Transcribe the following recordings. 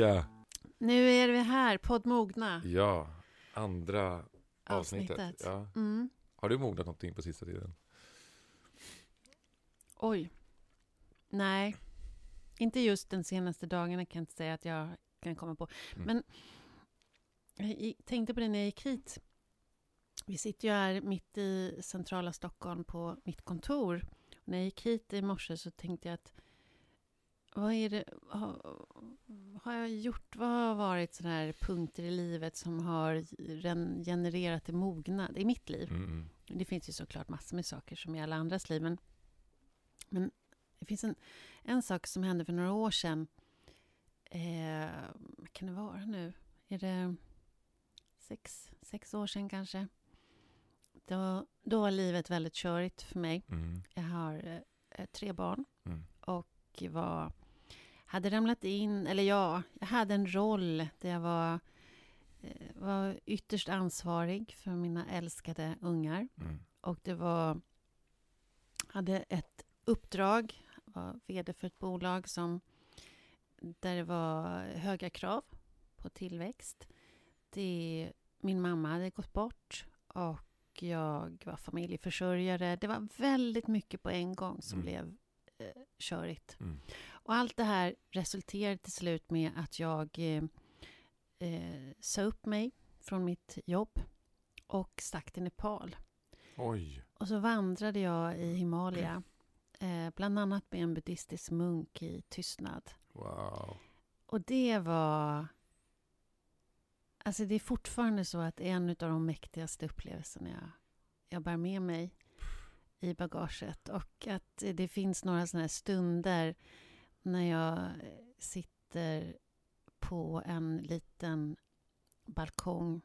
Ulrika! Nu är vi här, podd Mogna. Ja, andra avsnittet. Avsnittet. Ja. Mm. Har du mognat någonting på sista tiden? Oj. Nej, inte just den senaste dagarna kan jag inte säga att jag kan komma på. Mm. Men jag tänkte på det när jag gick hit. Vi sitter ju här mitt i centrala Stockholm på mitt kontor. Och när jag gick hit i morse så tänkte jag att vad är det, har, har jag gjort, vad har varit sådana här punkter i livet som har genererat en mognad i mitt liv? Mm, mm. Det finns ju såklart massor med saker som i alla andras liv. Men, men det finns en, en sak som hände för några år sedan. Eh, vad kan det vara nu? Är det sex, sex år sedan kanske? Då, då var livet väldigt körigt för mig. Mm, Jag har eh, tre barn mm, och var, hade ramlat in, eller ja, jag hade en roll där jag var, eh, var ytterst ansvarig för mina älskade ungar. mm, Och det var... hade ett uppdrag, var vd för ett bolag som, där det var höga krav på tillväxt. Det, min mamma hade gått bort och jag var familjeförsörjare. Det var väldigt mycket på en gång som Mm. blev eh, körigt. mm. Och allt det här resulterade till slut med att jag eh, eh, sa upp mig från mitt jobb och stack till Nepal. Oj! Och så vandrade jag i Himalaya, eh, bland annat med en buddhistisk munk i tystnad. Wow! Och det var... Alltså det är fortfarande så att en av de mäktigaste upplevelserna jag, jag bär med mig i bagaget. Och att det finns några sådana här stunder när jag sitter på en liten balkong.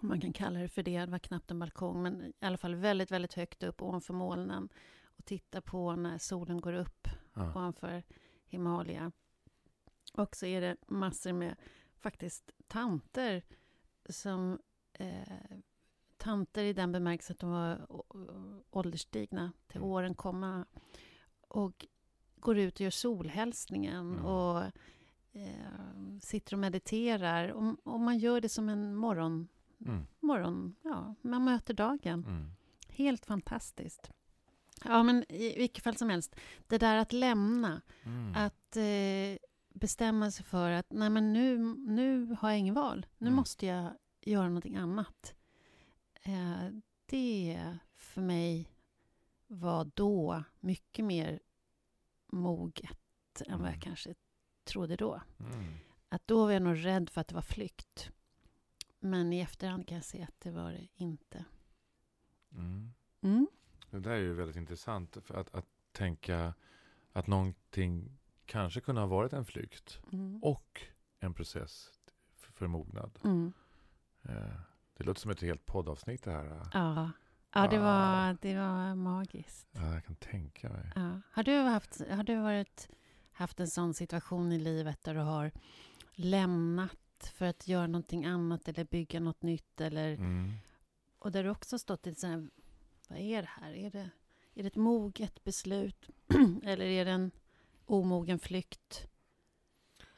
Man kan kalla det för det. Det var knappt en balkong, men i alla fall väldigt, väldigt högt upp ovanför molnen. Och tittar på när solen går upp Ja. ovanför Himalaya. Och så är det massor med faktiskt tanter som eh, tanter i den bemärkelsen att de var ålderstigna, till Mm. åren komma och går ut och gör solhälsningen Mm. och eh, sitter och mediterar. Och, och man gör det som en morgon, Mm, morgon ja, man möter dagen. mm, Helt fantastiskt. Ja, men i vilket fall som helst, det där att lämna, mm. att eh, bestämma sig för att nej men nu, nu har jag ingen val. Nu Mm. måste jag göra någonting annat. Eh, det för mig var då mycket mer moget än vad jag Mm. kanske trodde då. Mm. Att då var jag nog rädd för att det var flykt. Men i efterhand kan jag se att det var det inte. Mm. Mm. Det där är ju väldigt intressant. För att, att tänka att någonting kanske kunde ha varit en flykt Mm. och en process för, för mognad. Mm. Eh, Det låter som ett helt poddavsnitt det här. Ja, ja det, Ah. var, det var magiskt. Ja, jag kan tänka mig. Ja. Har, du haft, har du varit, haft en sån situation i livet där du har lämnat för att göra någonting annat eller bygga något nytt? Eller, Mm. Och där du också stått i så här, vad är det här? Är det, är det ett moget beslut? eller är det en omogen flykt?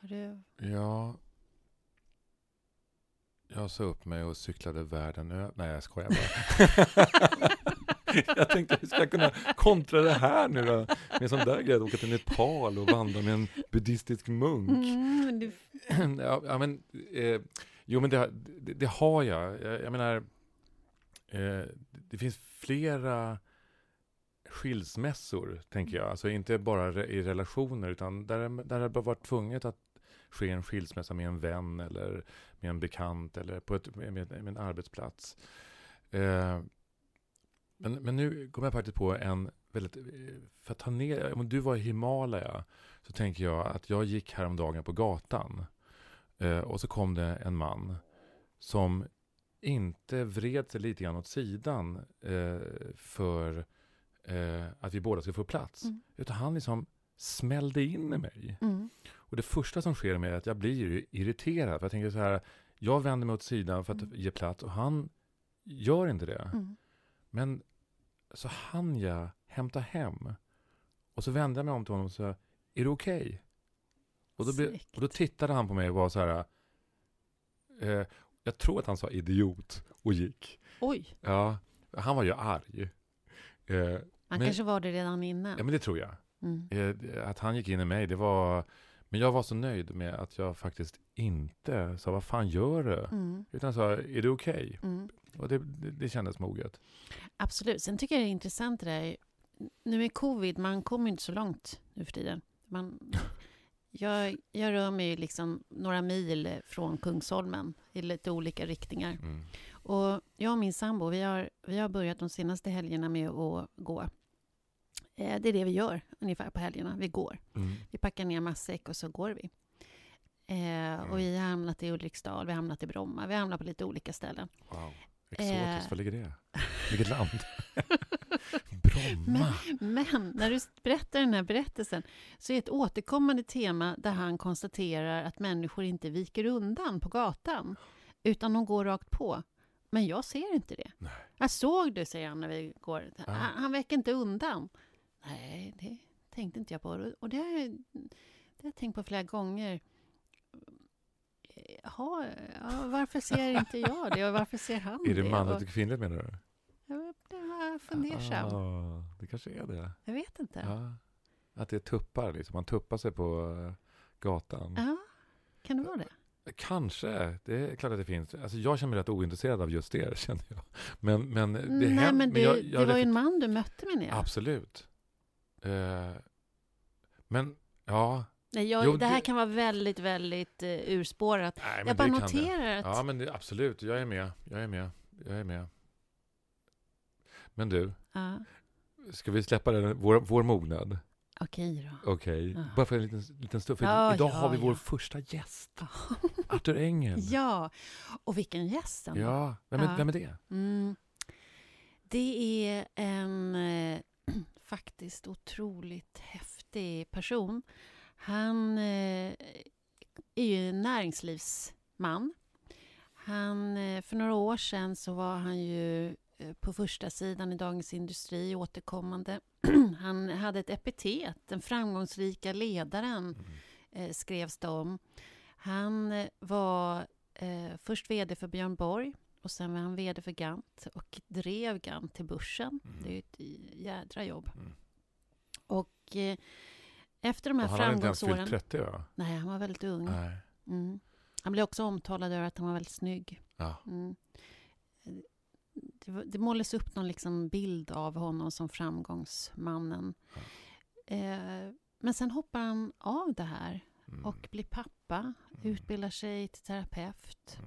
Har du, Ja. Jag sa upp mig och cyklade världen över. Nej, jag skojar bara. jag tänkte, hur ska jag kunna kontra det här nu då? Med en sån där grej, att åka till Nepal och vandra med en buddhistisk munk. mm, du, ja, ja, men, eh, jo, men det, det, det har jag. Jag, jag menar, eh, det finns flera skilsmässor, tänker jag. Alltså inte bara re, i relationer, utan där, där det bara varit tvunget att ske en skilsmässa med en vän eller med en bekant eller på ett, med, med en arbetsplats. Eh, men, men nu kommer jag faktiskt på en väldigt, för att ta ner, om du var i Himalaya, så tänker jag att jag gick häromdagen på gatan eh, och så kom det en man som inte vred sig lite grann åt sidan eh, för eh, att vi båda ska få plats. Mm. Utan han liksom smällde in i mig. mm, Och det första som sker med är att jag blir ju irriterad. För jag tänker så här, jag vänder mig åt sidan för att Mm. ge plats och han gör inte det. mm, Men så hann jag hämta hem. Och så vände jag mig om till honom och sa, är det okej? Och då, och då tittade han på mig och var så här. Eh, jag tror att han sa idiot och gick. Oj, Ja, han var ju arg. Eh, han Men- kanske var det redan innan. ja, men det tror jag. Mm. Eh, att han gick in i mig, det var... Men jag var så nöjd med att jag faktiskt inte sa vad fan gör du? Mm. Utan sa, är du okej? Mm. Och det, det, det kändes moget. Absolut. Sen tycker jag det är intressant det där. Nu med covid, man kommer inte så långt nu för tiden. Man, jag, jag rör mig ju liksom några mil från Kungsholmen i lite olika riktningar. Mm. Och jag och min sambo, vi har, vi har börjat de senaste helgerna med att gå. Eh, det är det vi gör ungefär på helgerna. Vi går. Mm. Vi packar ner matsäck och så går vi. Eh, och vi har hamnat i Ulriksdal, vi har hamnat i Bromma, vi har hamnat på lite olika ställen. Wow. Exotiskt, Eh. var ligger det? Vilket land? Bromma! Men när du berättar den här berättelsen så är ett återkommande tema där han konstaterar att människor inte viker undan på gatan utan de går rakt på. Men jag ser inte det. Nej. Jag såg det, säger han när vi går. Ja. Han, han väcker inte undan. Nej, det tänkte inte jag på. Och det har jag, det har jag tänkt på flera gånger. Jaha, ja, varför ser inte jag det och varför ser han Är det det? manligt Och kvinnligt menar du? jag blev fundersam. Ah, det kanske är det. Jag vet inte. Ja. Att det är tuppar, liksom. man tuppar sig på eh, gatan. Ja, kan det vara det? Kanske, det är klart att det finns. Alltså jag känner mig rätt ointresserad av just det, känner jag. Men, men det Nej, men det, jag- det jag var ju en man du mötte menar jag. Absolut. Eh, men, ja. Nej, jag Jo, det här det- kan vara väldigt, väldigt uh, urspårat. Nej, jag bara det kan det. noterar att... Ja, men det, absolut. Jag är med. Jag är med. Jag är med. Men du, Ja, ska vi släppa den, vår, vår mognad? Okej då. Okej. Ja. Bara för en liten, liten stund. För Ja, idag ja, har vi vår första gäst. Arthur Engel. ja, och vilken gäst ändå. Ja, vem är, vem är det? Mm. Det är en eh, faktiskt otroligt häftig person. Han eh, är ju näringslivsman. Han, eh, för några år sedan så var han ju eh, på första sidan i Dagens Industri återkommande. han hade ett epitet, den framgångsrika ledaren Mm. eh, skrevs det om. Han eh, var eh, först vd för Björn Borg och sen var han vd för Gant och drev Gant till börsen. Mm. Det är ju ett jädra jobb. Mm. Och eh, efter de här Och han hade inte ens framgångsåren... fyllt 30 va? Nej, han var väldigt ung. Mm. Han blev också omtalad över att han var väldigt snygg. Ja. Mm. Det, det målades upp någon liksom bild av honom som framgångsmannen. Eh, men sen hoppar han av det här Mm. och blir pappa, utbildar sig till terapeut.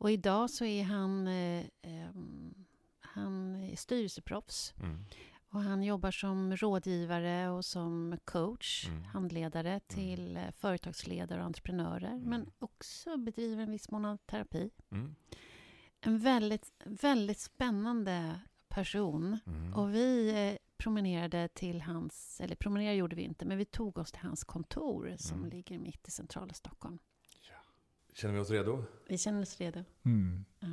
Mm. Och idag så är han, eh, ehm, han är styrelseproffs. Mm. Och han jobbar som rådgivare och som coach, Mm. handledare till eh, företagsledare och entreprenörer. Mm. Men också bedriver en viss mån av terapi. Mm. En väldigt, väldigt spännande person. Mm. Och vi eh, promenerade till hans, eller promenerade gjorde vi inte, men vi tog oss till hans kontor som Mm. ligger mitt i centrala Stockholm. Känner vi oss redo? Vi känner oss redo. Mm. Ja.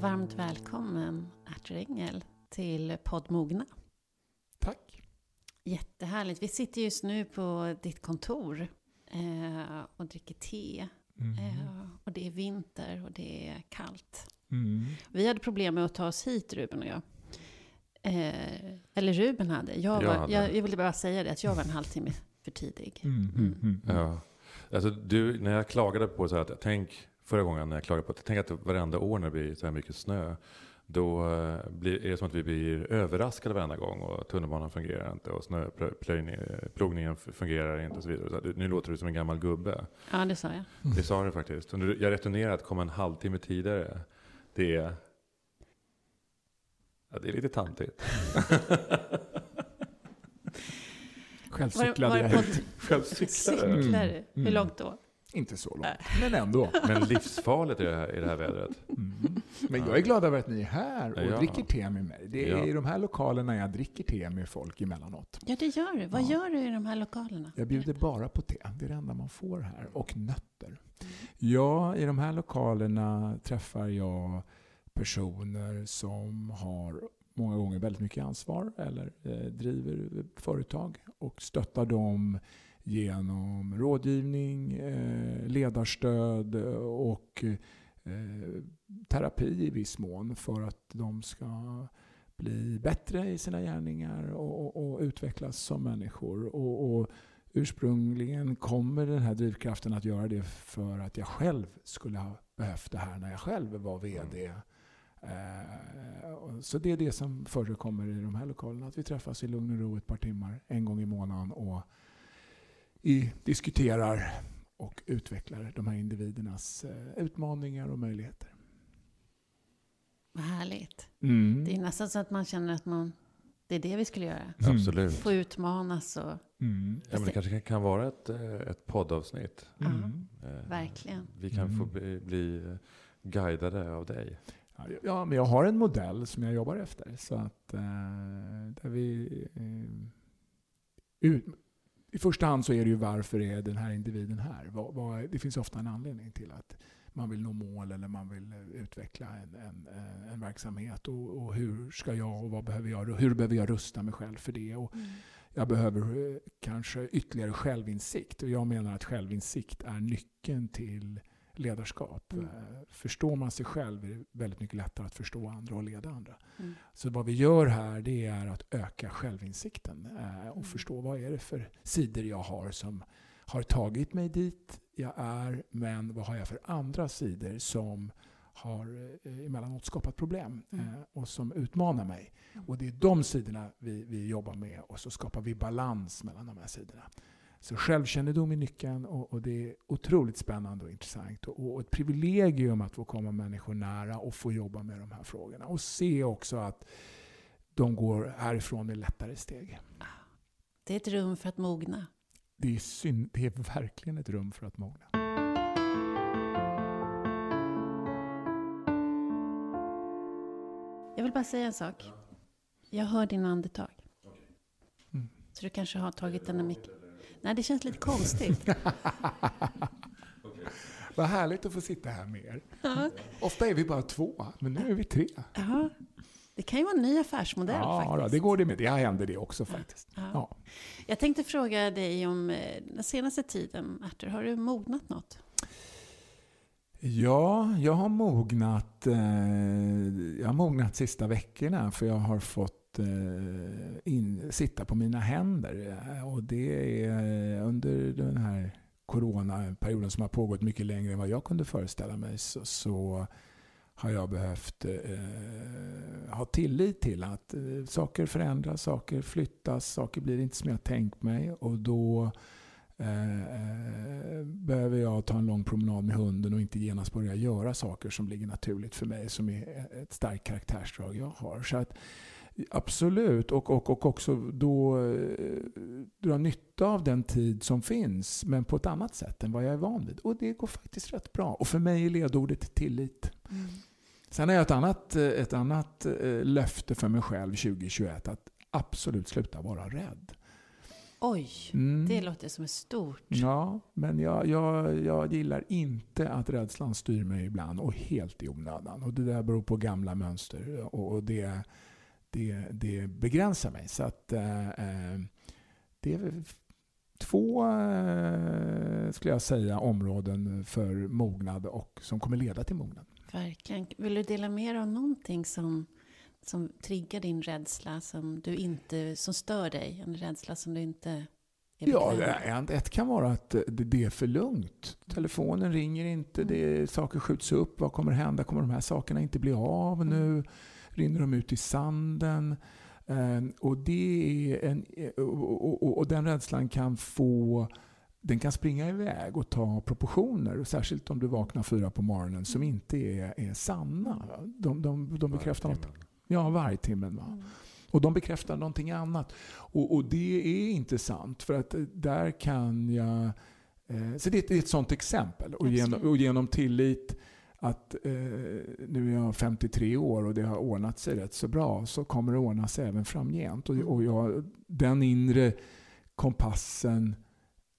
Varmt välkommen, Arthur Engel, till podd Mogna. Tack. Jättehärligt. Vi sitter just nu på ditt kontor eh, och dricker te. Mm. Eh, och det är vinter och det är kallt. Mm. Vi hade problem med att ta oss hit, Ruben och jag. Eh, eller Ruben hade. Jag, Jag var, hade. Jag, jag ville bara säga det, att jag var en halvtimme för tidig. Mm. Mm. Mm. Ja. Alltså, du, när jag klagade på så här att, tänk förra gången när jag klagade på att, tänk att varenda år när det blir så här mycket snö, då eh, blir, är det som att vi blir överraskade varenda gång och tunnelbanan fungerar inte och snöplogningen fungerar inte och så vidare. Så nu låter du som en gammal gubbe. Ja, det sa jag. Det sa du faktiskt. Jag returnerar att komma en halvtimme tidigare. Det är... Ja, det är lite tantigt. Själv cyklade jag på Själv du? Mm. Hur Mm. långt då? Inte så långt, men ändå. Men livsfarligt i det här, i det här vädret. Mm. Men jag är glad över att ni är här och Ja. dricker te med mig. Det är Ja. i de här lokalerna jag dricker te med folk emellanåt. Ja, det gör du. Vad Ja. gör du i de här lokalerna? Jag bjuder bara på te. Det är det enda man får här. Och nötter. Mm. Ja, i de här lokalerna träffar jag personer som har många gånger väldigt mycket ansvar eller eh, driver företag och stöttar dem genom rådgivning, eh, ledarstöd eh, och eh, terapi i viss mån för att de ska bli bättre i sina gärningar och, och, och utvecklas som människor. Och, och ursprungligen kommer den här drivkraften att göra det för att jag själv skulle ha behövt det här när jag själv var VD. Eh, och så det är det som förekommer i de här lokalerna. Att vi träffas i lugn och ro ett par timmar en gång i månaden och i, diskuterar och utvecklar de här individernas eh, utmaningar och möjligheter. Vad härligt. Mm. Det är nästan så att man känner att man, det är det vi skulle göra. Mm. Absolut. Få utmanas och... Mm. Ja, men det kanske kan- vara ett, eh, ett poddavsnitt. Mm. Eh, Verkligen. Vi kan få Mm. bli, bli eh, guidade av dig. Ja, Ja, men jag har en modell som jag jobbar efter. Så att, eh, där vi, eh, ut, I första hand så är det ju varför är den här individen här? Vad, vad, det finns ofta en anledning till att man vill nå mål eller man vill eh, utveckla en, en, eh, en verksamhet. Och, och hur ska jag och vad behöver jag? och Hur behöver jag rusta mig själv för det? Och jag behöver eh, kanske ytterligare självinsikt. Och jag menar att självinsikt är nyckeln till ledarskap. Mm. Eh, Förstår man sig själv är det väldigt mycket lättare att förstå andra och leda andra. Mm. Så vad vi gör här det är att öka självinsikten eh, och Mm. förstå vad är det för sidor jag har som har tagit mig dit jag är, men vad har jag för andra sidor som har eh, emellanåt skapat problem Mm. och som utmanar mig. Och det är de sidorna vi, vi jobbar med och så skapar vi balans mellan de här sidorna. Så självkännedom är nyckeln och, och det är otroligt spännande och intressant. Och, och ett privilegium att få komma människor nära och få jobba med de här frågorna. Och se också att de går härifrån med lättare steg. Det är ett rum för att mogna. Det är, syn- det är verkligen ett rum för att mogna. Jag vill bara säga en sak. Jag hör din andetag. Mm. Så du kanske har tagit den där mick... Nej, det känns lite konstigt. Vad härligt att få sitta här med er. Ja. Ofta är vi bara två, men nu är vi tre. Ja. Det kan ju vara en ny affärsmodell Ja, faktiskt. det går det med. Det händer det också faktiskt. Ja. Ja. Jag tänkte fråga dig om eh, den senaste tiden. Arthur, har du mognat något? Ja, jag har mognat. Eh, jag har mognat sista veckorna för jag har fått eh, in, sitta på mina händer. Eh, och det är eh, under den här coronaperioden som har pågått mycket längre än vad jag kunde föreställa mig så, så har jag behövt eh, ha tillit till att eh, saker förändras, saker flyttas, saker blir inte som jag tänkt mig. Och då eh, eh, behöver jag ta en lång promenad med hunden och inte genast börja göra saker som ligger naturligt för mig, som är ett starkt karaktärsdrag jag har. Så att, absolut, och, och, och också då eh, dra nytta av den tid som finns, men på ett annat sätt än vad jag är van vid. Och det går faktiskt rätt bra. Och för mig är ledordet tillit. Sen har jag ett annat, eh, ett annat eh, löfte för mig själv 2021, att absolut sluta vara rädd. Oj, Mm. det låter som ett stort... Ja, men jag, jag, jag gillar inte att rädslan styr mig ibland och helt i onödan. Och det där beror på gamla mönster och, och det, det, det begränsar mig. Så att eh, eh, det är två, eh, skulle jag säga, områden för mognad och som kommer leda till mognad. Verkligen. Vill du dela mer om någonting som, som triggar din rädsla, som, du inte, som stör dig? En rädsla som du inte är Ja, med? ett kan vara att det det är för lugnt. Telefonen ringer inte, det, saker skjuts upp. Vad kommer hända? Kommer de här sakerna inte bli av nu? Rinner de ut i sanden? Eh, och, det är en, och, och, och, den rädslan kan få den kan springa iväg och ta proportioner, och särskilt om du vaknar fyra på morgonen, som inte är, är sanna. De, de, de bekräftar något. Ja, vargtimmen. Va? Mm. Och de bekräftar någonting annat. Och, och det är inte sant. För att eh, där kan jag Eh, så det är ett sådant exempel. Och genom, och genom tillit att eh, nu är jag 53 år och det har ordnat sig rätt så bra så kommer det ordna sig även framgent. Och, och jag, den inre kompassen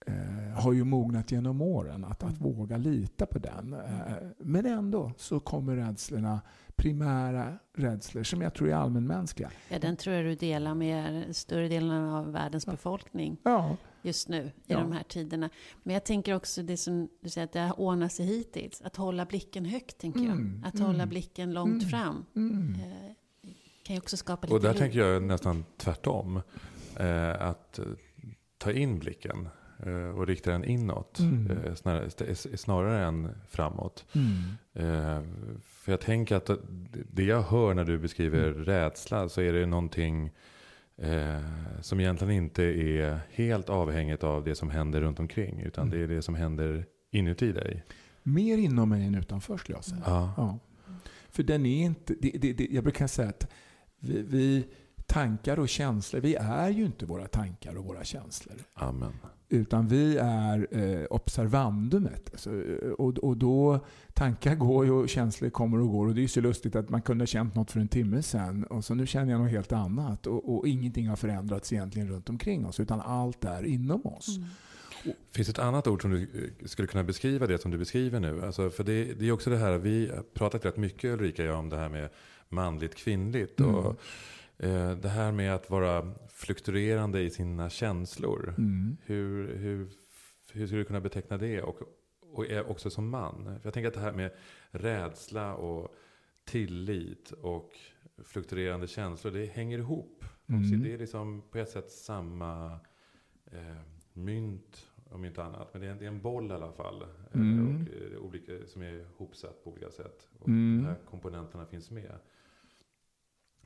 eh, har ju mognat genom åren. Att, att mm. våga lita på den. Eh, men ändå så kommer rädslorna, primära rädslor som jag tror är allmänmänskliga. Ja, den tror jag du delar med större delen av världens befolkning. Ja just nu i ja. de här tiderna. Men jag tänker också det som du säger, att det har ordnat sig hittills. Att hålla blicken högt, tänker mm, jag. Att mm, hålla blicken långt mm, fram. Mm. Eh, kan ju också skapa lite Och där ro. tänker jag nästan tvärtom. Eh, att eh, ta in blicken eh, och rikta den inåt. Mm. Snarare, snarare än framåt. Mm. För jag tänker att det jag hör när du beskriver rädsla så är det någonting Eh, som egentligen inte är helt avhängigt av det som händer runt omkring. Utan mm. det är det som händer inuti dig. Mer inom mig än utanför skulle jag säga. Ja. ja. För den är inte, det, det, det, jag brukar säga att vi, vi, tankar och känslor, vi är ju inte våra tankar och våra känslor. Amen. Utan vi är eh, observandumet. Alltså, och, och då, tankar går ju och känslor kommer och går. Och det är ju så lustigt att man kunde ha känt något för en timme sedan. Och så nu känner jag något helt annat. Och, och ingenting har förändrats egentligen runt omkring oss. Utan allt är inom oss. Mm. Finns det ett annat ord som du eh, skulle kunna beskriva det som du beskriver nu? Alltså, för det, det är också det här, vi har pratat rätt mycket Ulrika och jag om det här med manligt kvinnligt. Mm. Och, eh, det här med att vara fluktuerande i sina känslor. Mm. Hur, hur, hur skulle du kunna beteckna det? Och, och också som man. För jag tänker att det här med rädsla och tillit och fluktuerande känslor, det hänger ihop. Mm. det är liksom på ett sätt samma eh, mynt, om inte annat. Men det är, en, det är en boll i alla fall. Eh, mm. och, eh, olika, som är ihopsatt på olika sätt. Och mm. de här komponenterna finns med.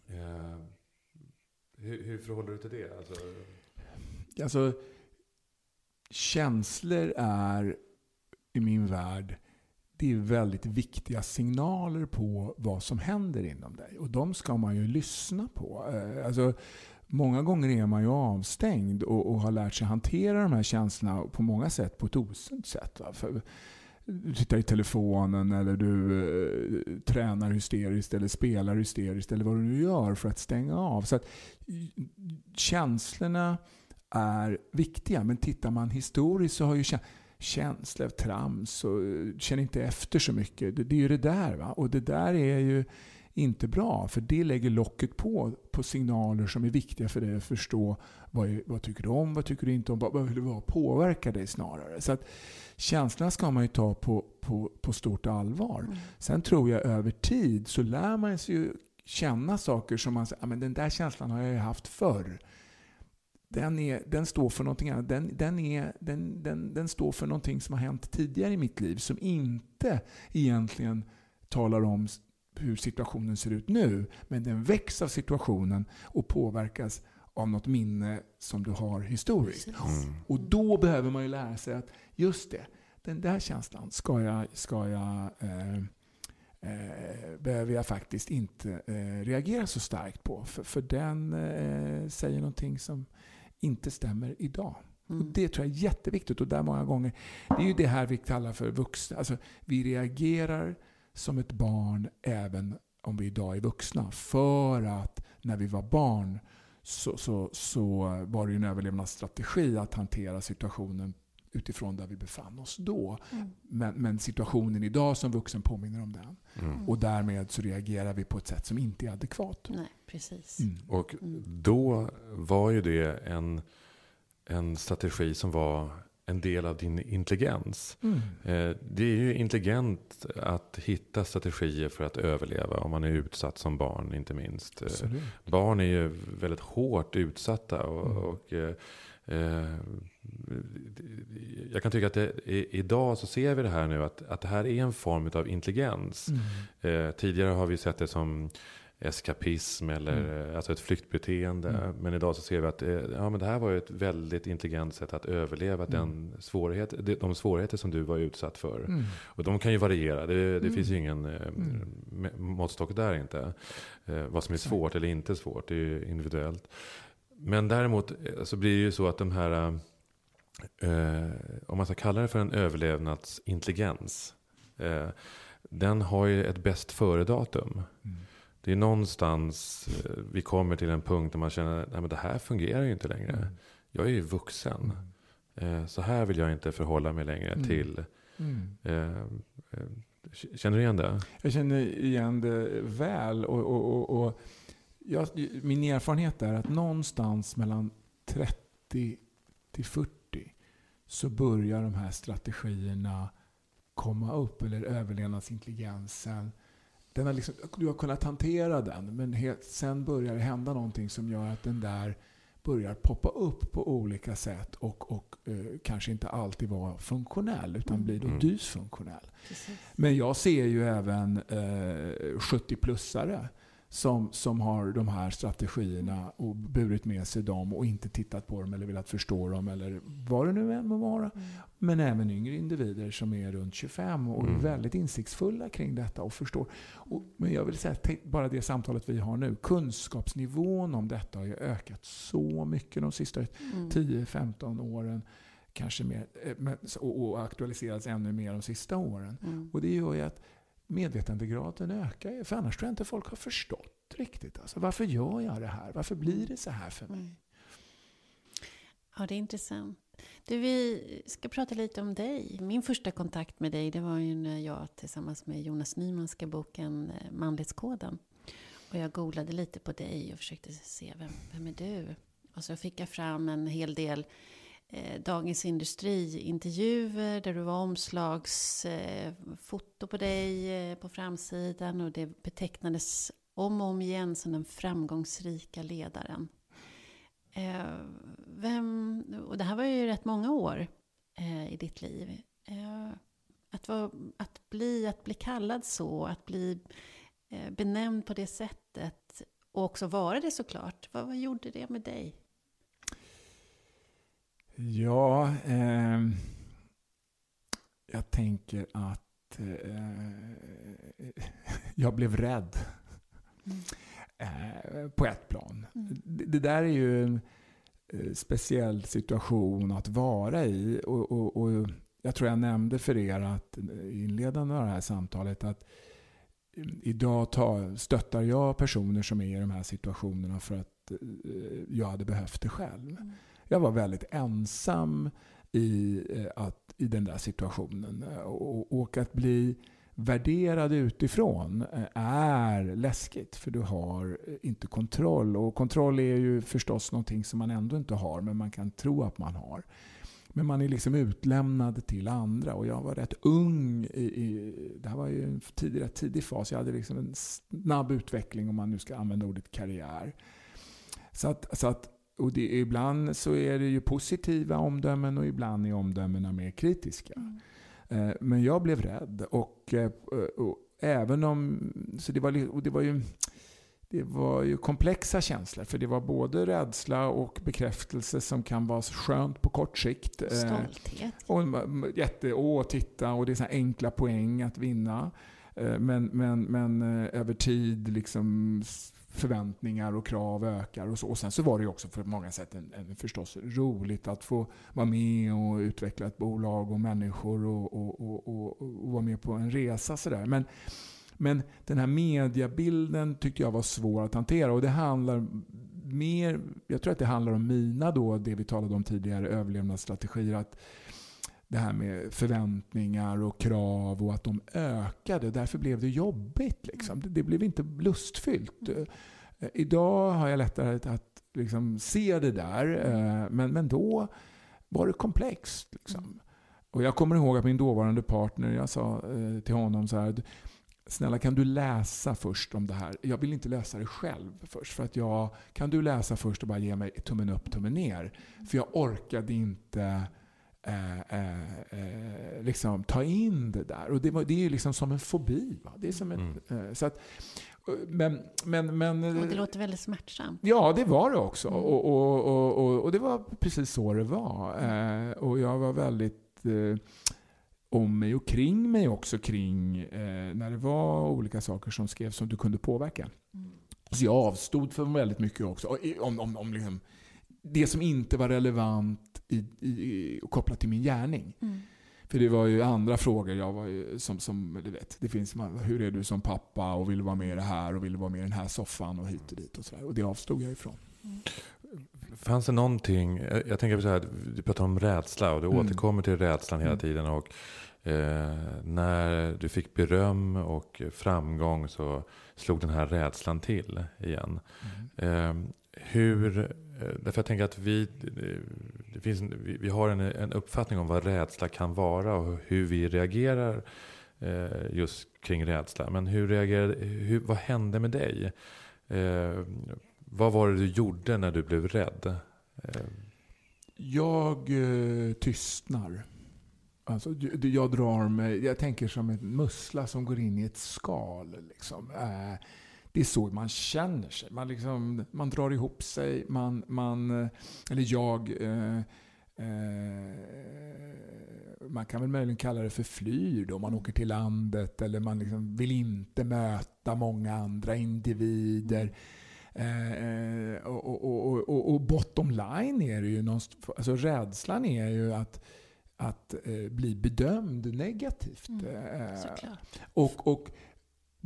Eh, hur, hur förhåller du till det? Alltså... alltså, känslor är i min värld det är väldigt viktiga signaler på vad som händer inom dig. Och de ska man ju lyssna på. Eh, alltså, många gånger är man ju avstängd och, och, har lärt sig hantera de här känslorna på många sätt på ett osunt sätt. Va? För, du tittar i telefonen eller du eh, tränar hysteriskt eller spelar hysteriskt eller vad du nu gör för att stänga av. Så att, eh, känslorna är viktiga, men tittar man historiskt så har ju känslor, trams och eh, känner inte efter så mycket. Det, det är ju det där. Va? Och det där är ju inte bra, för det lägger locket på, på signaler som är viktiga för dig att förstå. Vad, vad tycker du om? Vad tycker du inte om? Vad vill du påverka dig snarare? Så att, känslorna ska man ju ta på, på, på stort allvar. Mm. Sen tror jag över tid så lär man sig ju känna saker som man säger, men den där känslan har jag ju haft förr. Den, är, den står för någonting annat. Den, den, är, den, den, den står för någonting som har hänt tidigare i mitt liv som inte egentligen talar om hur situationen ser ut nu. Men den väcks av situationen och påverkas av något minne som du har historiskt. Mm. Och då behöver man ju lära sig att just det, den där känslan ska jag, ska jag eh, eh, behöver jag faktiskt inte eh, reagera så starkt på. För, för den eh, säger någonting som inte stämmer idag. Mm. Och Det tror jag är jätteviktigt. Och där många gånger, det är ju det här vi kallar för vuxna. Alltså, vi reagerar som ett barn även om vi idag är vuxna. För att när vi var barn så, så, så var det en överlevnadsstrategi att hantera situationen utifrån där vi befann oss då. Mm. Men, men, situationen idag som vuxen påminner om den. Mm. Och därmed så reagerar vi på ett sätt som inte är adekvat. Nej, precis. Mm. Och då var ju det en, en strategi som var en del av din intelligens. Mm. Eh, det är ju intelligent att hitta strategier för att överleva om man är utsatt som barn inte minst. Eh, Absolut. Barn är ju väldigt hårt utsatta. Och, mm. och eh, jag kan tycka att det, idag så ser vi det här nu att, att det här är en form av intelligens. Mm. Tidigare har vi sett det som eskapism eller mm. alltså ett flyktbeteende. Mm. Men idag så ser vi att ja, men det här var ett väldigt intelligent sätt att överleva mm. den svårighet, de svårigheter som du var utsatt för. Mm. Och de kan ju variera, det, det mm. finns ju ingen eh, mm. måttstock där inte. Eh, vad som är svårt eller inte svårt, det är ju individuellt. Men däremot eh, så blir det ju så att de här eh, om man ska kalla det för en överlevnadsintelligens, eh, den har ju ett bäst före-datum. Mm. Det är någonstans eh, vi kommer till en punkt där man känner att det här fungerar ju inte längre. Mm. Jag är ju vuxen. Eh, så här vill jag inte förhålla mig längre Mm. till. Mm. Eh, känner du igen det? Jag känner igen det väl. Och, och, och, och jag, min erfarenhet är att någonstans mellan 30 till 40 så börjar de här strategierna komma upp, eller överlevnadsintelligensen. Den har liksom, du har kunnat hantera den, men helt, sen börjar det hända någonting som gör att den där börjar poppa upp på olika sätt och, och eh, kanske inte alltid vara funktionell, utan Mm. blir då Mm. dysfunktionell. Precis. Men jag ser ju även eh, 70-plussare som, som har de här strategierna och burit med sig dem och inte tittat på dem eller velat förstå dem eller vad det nu än må vara. Mm. Men även yngre individer som är runt 25 och är Mm. väldigt insiktsfulla kring detta och förstår. Och, men jag vill säga, bara det samtalet vi har nu. Kunskapsnivån om detta har ju ökat så mycket de sista Mm. 10-15 åren. Kanske mer, eh, och aktualiserats ännu mer de sista åren. Mm. Och det gör ju att medvetandegraden ökar. ju, För annars tror jag inte folk har förstått riktigt. Alltså, varför gör jag det här? Varför blir det så här för mig? Mm. Ja, det är intressant. Du, vi ska prata lite om dig. Min första kontakt med dig det var ju när jag tillsammans med Jonas Nyman skrev boken eh, Manlighetskoden. Och jag googlade lite på dig och försökte se vem, vem är du? Och så fick jag fram en hel del eh, Dagens Industri-intervjuer där du var omslagsfoto eh, på dig eh, på framsidan och det betecknades om och om igen som den framgångsrika ledaren. Eh, vem, och det här var ju rätt många år eh, i ditt liv. Eh, att, vara, att, bli, att bli kallad så, att bli benämnd på det sättet och också vara det såklart. Vad, vad gjorde det med dig? Ja, ehm, jag tänker att eh, jag blev rädd Mm. eh, på ett plan. Mm. Det, det där är ju en eh, speciell situation att vara i. Och, och, och jag tror jag nämnde för er att inledande av det här samtalet att eh, idag tar, stöttar jag personer som är i de här situationerna för att eh, jag hade behövt det själv. Mm. Jag var väldigt ensam i, eh, att, i den där situationen. Och, och att bli värderad utifrån eh, är läskigt för du har eh, inte kontroll. Och kontroll är ju förstås någonting som man ändå inte har men man kan tro att man har. Men man är liksom utlämnad till andra och jag var rätt ung. I, i, det här var ju en tidig, rätt tidig fas. Jag hade liksom en snabb utveckling om man nu ska använda ordet karriär. Så att, så att och det, ibland så är det ju positiva omdömen och ibland är omdömena mer kritiska. Mm. Eh, Men jag blev rädd. Och, eh, och även om... Så det var, och det var ju... Det var ju komplexa känslor, för det var både rädsla och bekräftelse som kan vara skönt på kort sikt. Eh, Stolthet. och jätte, åh titta, och det är så enkla poäng att vinna. Men, men, men över tid liksom förväntningar och krav ökar. Och, så. och sen så var det ju också på många sätt en, en, förstås roligt att få vara med och utveckla ett bolag och människor och, och, och, och, och vara med på en resa. Så där. Men, men den här mediebilden tyckte jag var svår att hantera. Och det handlar mer, jag tror att det handlar om mina då, det vi talade om tidigare, överlevnadsstrategier. Att det här med förväntningar och krav och att de ökade. Därför blev det jobbigt. Liksom. Det, det blev inte lustfyllt. Mm. Eh, Idag har jag lättare att, att liksom se det där. eh, Men, men då var det komplext. Liksom. Mm. Och jag kommer ihåg att min dåvarande partner, jag sa eh, till honom så här. Snälla kan du läsa först om det här? Jag vill inte läsa det själv först. För att jag, kan du läsa först och bara ge mig tummen upp, tummen ner? För jag orkade inte eh, eh, eh, liksom ta in det där. Och det, var, det är ju liksom som en fobi. Va? Det är som ett, Mm. eh, så att, men, men, men, Och det låter väldigt smärtsamt. Ja, det var det också. Mm. Och, och, och, och, och det var precis så det var. Eh, och jag var väldigt eh, om mig och kring mig också kring eh, när det var olika saker som skrevs som du kunde påverka. Mm. Så jag avstod från väldigt mycket också. Om, om, om liksom det som inte var relevant i, i, kopplat till min gärning. Mm. För det var ju andra frågor. Jag var ju, som, som, du vet, det finns, hur är du som pappa och vill vara med i det här och vill vara med i den här soffan och hit och dit. Och, så där. och det avstod jag ifrån. Mm. Fanns det någonting, jag tänker så här, du pratar om rädsla och du mm. återkommer till rädslan hela mm. tiden. Och, eh, när du fick beröm och framgång så slog den här rädslan till igen. Mm. Eh, hur, Eh, därför jag tänker att vi, eh, det finns, vi har en, en uppfattning om vad rädsla kan vara och hur vi reagerar eh, just kring rädsla. Men hur reagerade, hur, vad hände med dig? Eh, vad var det du gjorde när du blev rädd? Eh. Jag eh, tystnar. Alltså, jag drar mig, jag tänker som en mussla som går in i ett skal. Liksom. Det är så man känner sig. Man, liksom, man drar ihop sig. Man, man, eh, eller jag... Eh, eh, man kan väl möjligen kalla det för flyr då. Man åker till landet eller man liksom vill inte möta många andra individer. Eh, och, och, och, och, bottom line är det ju någonstans, alltså rädslan är ju att, att bli bedömd negativt. Mm, och, och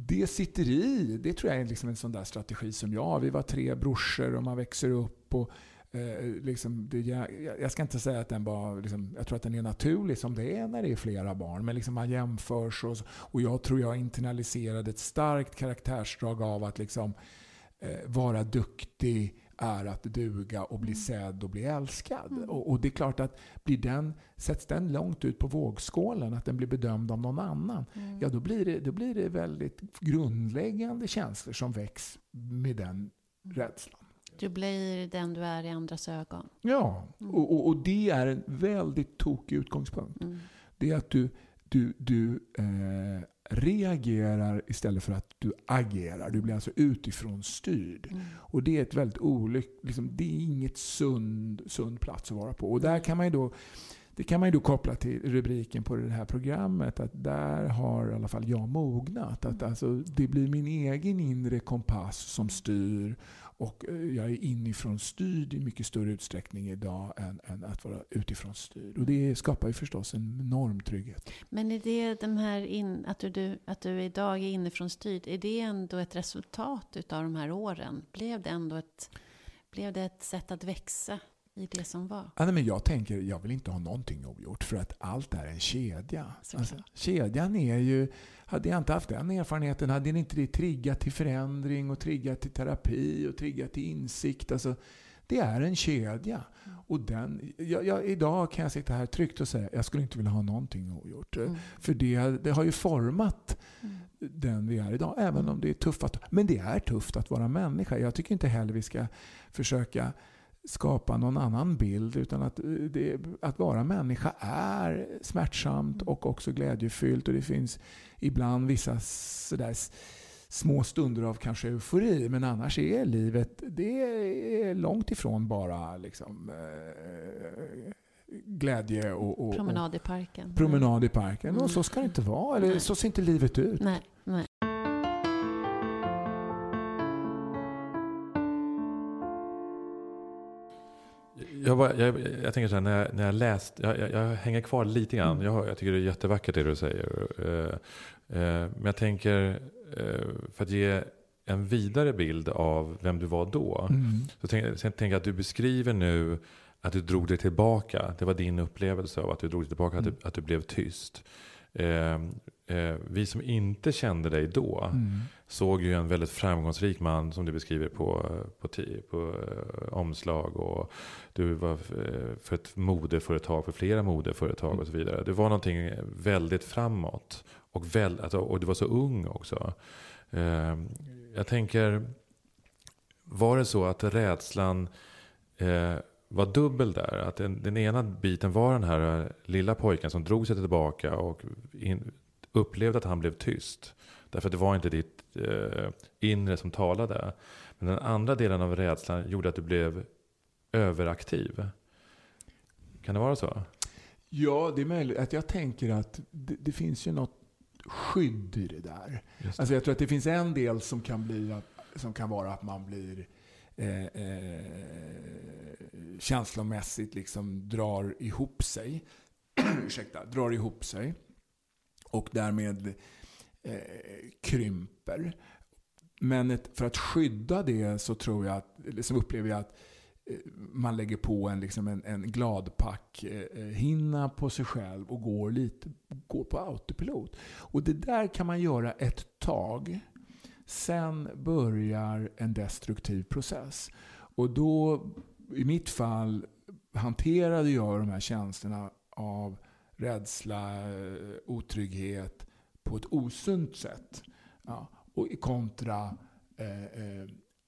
det sitter i. Det tror jag är liksom en sån där strategi som jag Vi var tre brorsor och man växer upp. och eh, liksom det, jag, jag, ska inte säga att den var, liksom, jag tror att den är naturlig som det är när det är flera barn. Men liksom man jämförs och, och jag tror jag internaliserade ett starkt karaktärsdrag av att liksom, eh, vara duktig är att duga och bli mm. sedd och bli älskad. Mm. Och, och, det är klart att blir den, sätts den långt ut på vågskålen, att den blir bedömd av någon annan, mm. ja då blir, det, då blir det väldigt grundläggande känslor som väcks med den mm. rädslan. Du blir den du är i andras ögon. Ja, mm. och, och, och, det är en väldigt tokig utgångspunkt. Mm. Det är att du, du, du eh, reagerar istället för att du agerar. Du blir alltså utifrån styrd. Mm. Och det är ett väldigt olyckligt, liksom, det är inget sund, sund plats att vara på. Och där kan man då det kan man då koppla till rubriken på det här programmet. Att där har i alla fall jag mognat. Att mm. alltså, det blir min egen inre kompass som styr och eh, jag är inifrån styrd i mycket större utsträckning idag än, än att vara utifrån styrd. Och det skapar ju förstås en enorm trygghet. Men är det de här in, att, du, att du idag är inifrån styrd, är det ändå ett resultat av de här åren? Blev det ändå ett, blev det ett sätt att växa i det som var? Ja, men jag tänker, jag vill inte ha någonting ogjort för att allt är en kedja. Alltså, kedjan är ju, hade jag inte haft den erfarenheten hade inte det triggat till förändring och triggat till terapi och triggat till insikt. Alltså, det är en kedja. Mm. Och den, jag, jag, idag kan jag sitta här tryggt och säga jag skulle inte vilja ha någonting ogjort. Mm. För det, det har ju format mm. den vi är idag. Även om det är tufft. Att, men det är tufft att vara människa. Jag tycker inte heller vi ska försöka skapa någon annan bild. Utan att, eh, det, att vara människa är smärtsamt och också glädjefyllt. Och det finns ibland vissa sådär små stunder av kanske eufori. Men annars är livet det är långt ifrån bara liksom, eh, glädje och, och, Promenad i parken. Promenad i parken. Mm. Och så ska det inte vara. Eller så ser inte livet ut. Nej, Jag, bara, jag, jag, tänker så här, när jag, när jag läst, jag, jag, jag hänger kvar lite grann. Mm. Jag, jag tycker det är jättevackert det du säger. Uh, uh, men jag tänker, uh, för att ge en vidare bild av vem du var då. Mm. Så tänker jag tänker att du beskriver nu att du drog dig tillbaka. Det var din upplevelse av att du drog dig tillbaka, mm. att, du, att du blev tyst. Eh, vi som inte kände dig då mm. såg ju en väldigt framgångsrik man som du beskriver på, på, på eh, omslag. Och du var eh, för ett modeföretag, för flera modeföretag och så vidare. Det var någonting väldigt framåt. Och, väl, alltså, och du var så ung också. Eh, jag tänker, var det så att rädslan eh, var dubbel där. Att den, den, ena biten var den här lilla pojken som drog sig tillbaka och in, upplevde att han blev tyst. Därför att det var inte ditt eh, inre som talade. Men den andra delen av rädslan gjorde att du blev överaktiv. Kan det vara så? Ja, det är möjligt. Att jag tänker att det, det finns ju något skydd i det där. Det. Alltså jag tror att det finns en del som kan, bli, som kan vara att man blir eh, eh, känslomässigt liksom drar ihop sig. ursäkta, drar ihop sig. Och därmed eh, krymper. Men ett, för att skydda det så tror jag att, liksom upplever jag att eh, man lägger på en, liksom en, en gladpack eh, eh, hinna på sig själv och går, lite, går på autopilot. Och det där kan man göra ett tag. Sen börjar en destruktiv process. Och då, i mitt fall, hanterade jag de här känslorna av rädsla, otrygghet på ett osunt sätt. Ja, och kontra eh, eh,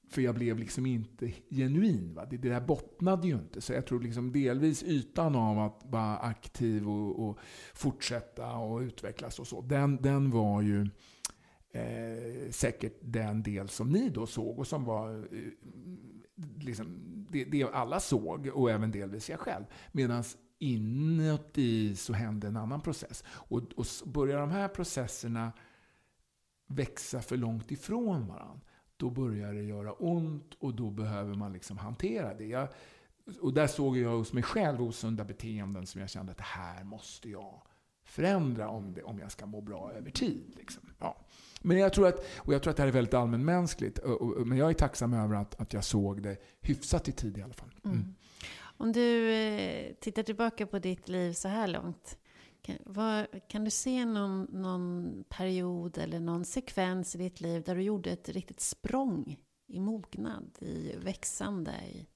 för jag blev liksom inte genuin. Va? Det, det där bottnade ju inte. Så jag tror liksom delvis ytan av att vara aktiv och, och fortsätta och utvecklas och så. Den, den var ju eh, säkert den del som ni då såg och som var eh, liksom, det, det alla såg och även delvis jag själv. Medan inuti så hände en annan process. Och, och börjar de här processerna växa för långt ifrån varandra, då börjar det göra ont och då behöver man liksom hantera det. Jag, och där såg jag hos mig själv osunda beteenden som jag kände att det här måste jag förändra om, det, om jag ska må bra över tid. Liksom. Ja. Men jag tror, att, och jag tror att det här är väldigt allmänmänskligt. Men jag är tacksam över att, att jag såg det hyfsat i tid i alla fall. Mm. Mm. Om du eh, tittar tillbaka på ditt liv så här långt. Kan, vad, kan du se någon, någon period eller någon sekvens i ditt liv där du gjorde ett riktigt språng i mognad, i växande? I...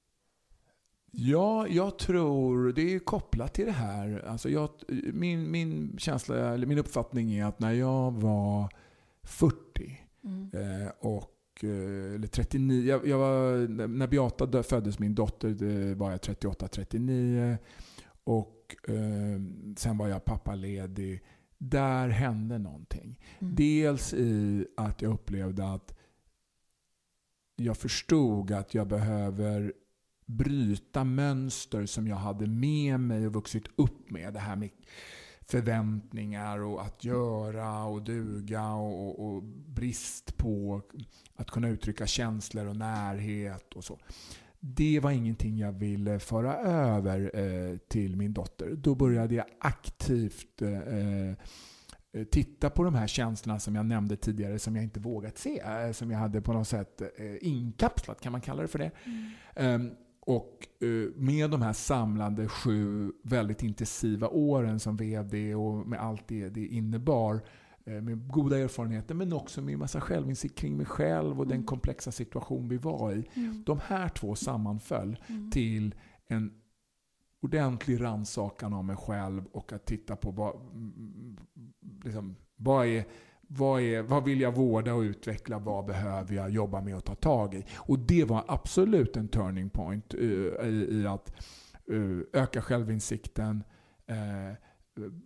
Ja, jag tror det är kopplat till det här. Alltså jag, min, min känsla, eller min uppfattning är att när jag var 40 mm. eh, och Eh, eller 39, jag, jag var, när Beata föddes, min dotter, var jag 38-39. Och eh, sen var jag pappaledig. Där hände någonting. Mm. Dels i att jag upplevde att jag förstod att jag behöver bryta mönster som jag hade med mig och vuxit upp med. Det här med förväntningar och att göra och duga och, och, och, brist på att kunna uttrycka känslor och närhet och så. Det var ingenting jag ville föra över eh, till min dotter. Då började jag aktivt eh, eh titta på de här känslorna som jag nämnde tidigare som jag inte vågat se. Som jag hade på något sätt inkapslat, kan man kalla det för det? Mm. Och eh, med de här samlande sju väldigt intensiva åren som VD och med allt det det innebar, eh, med goda erfarenheter men också med massa självinsikt kring mig själv och mm. den komplexa situation vi var i. Mm. De här två sammanföll mm. till en ordentlig rannsakan av mig själv och att titta på vad, mm, liksom, vad är vad, är, vad vill jag vårda och utveckla? Vad behöver jag jobba med och ta tag i? Och det var absolut en turning point uh, i, i, att uh, öka självinsikten, uh,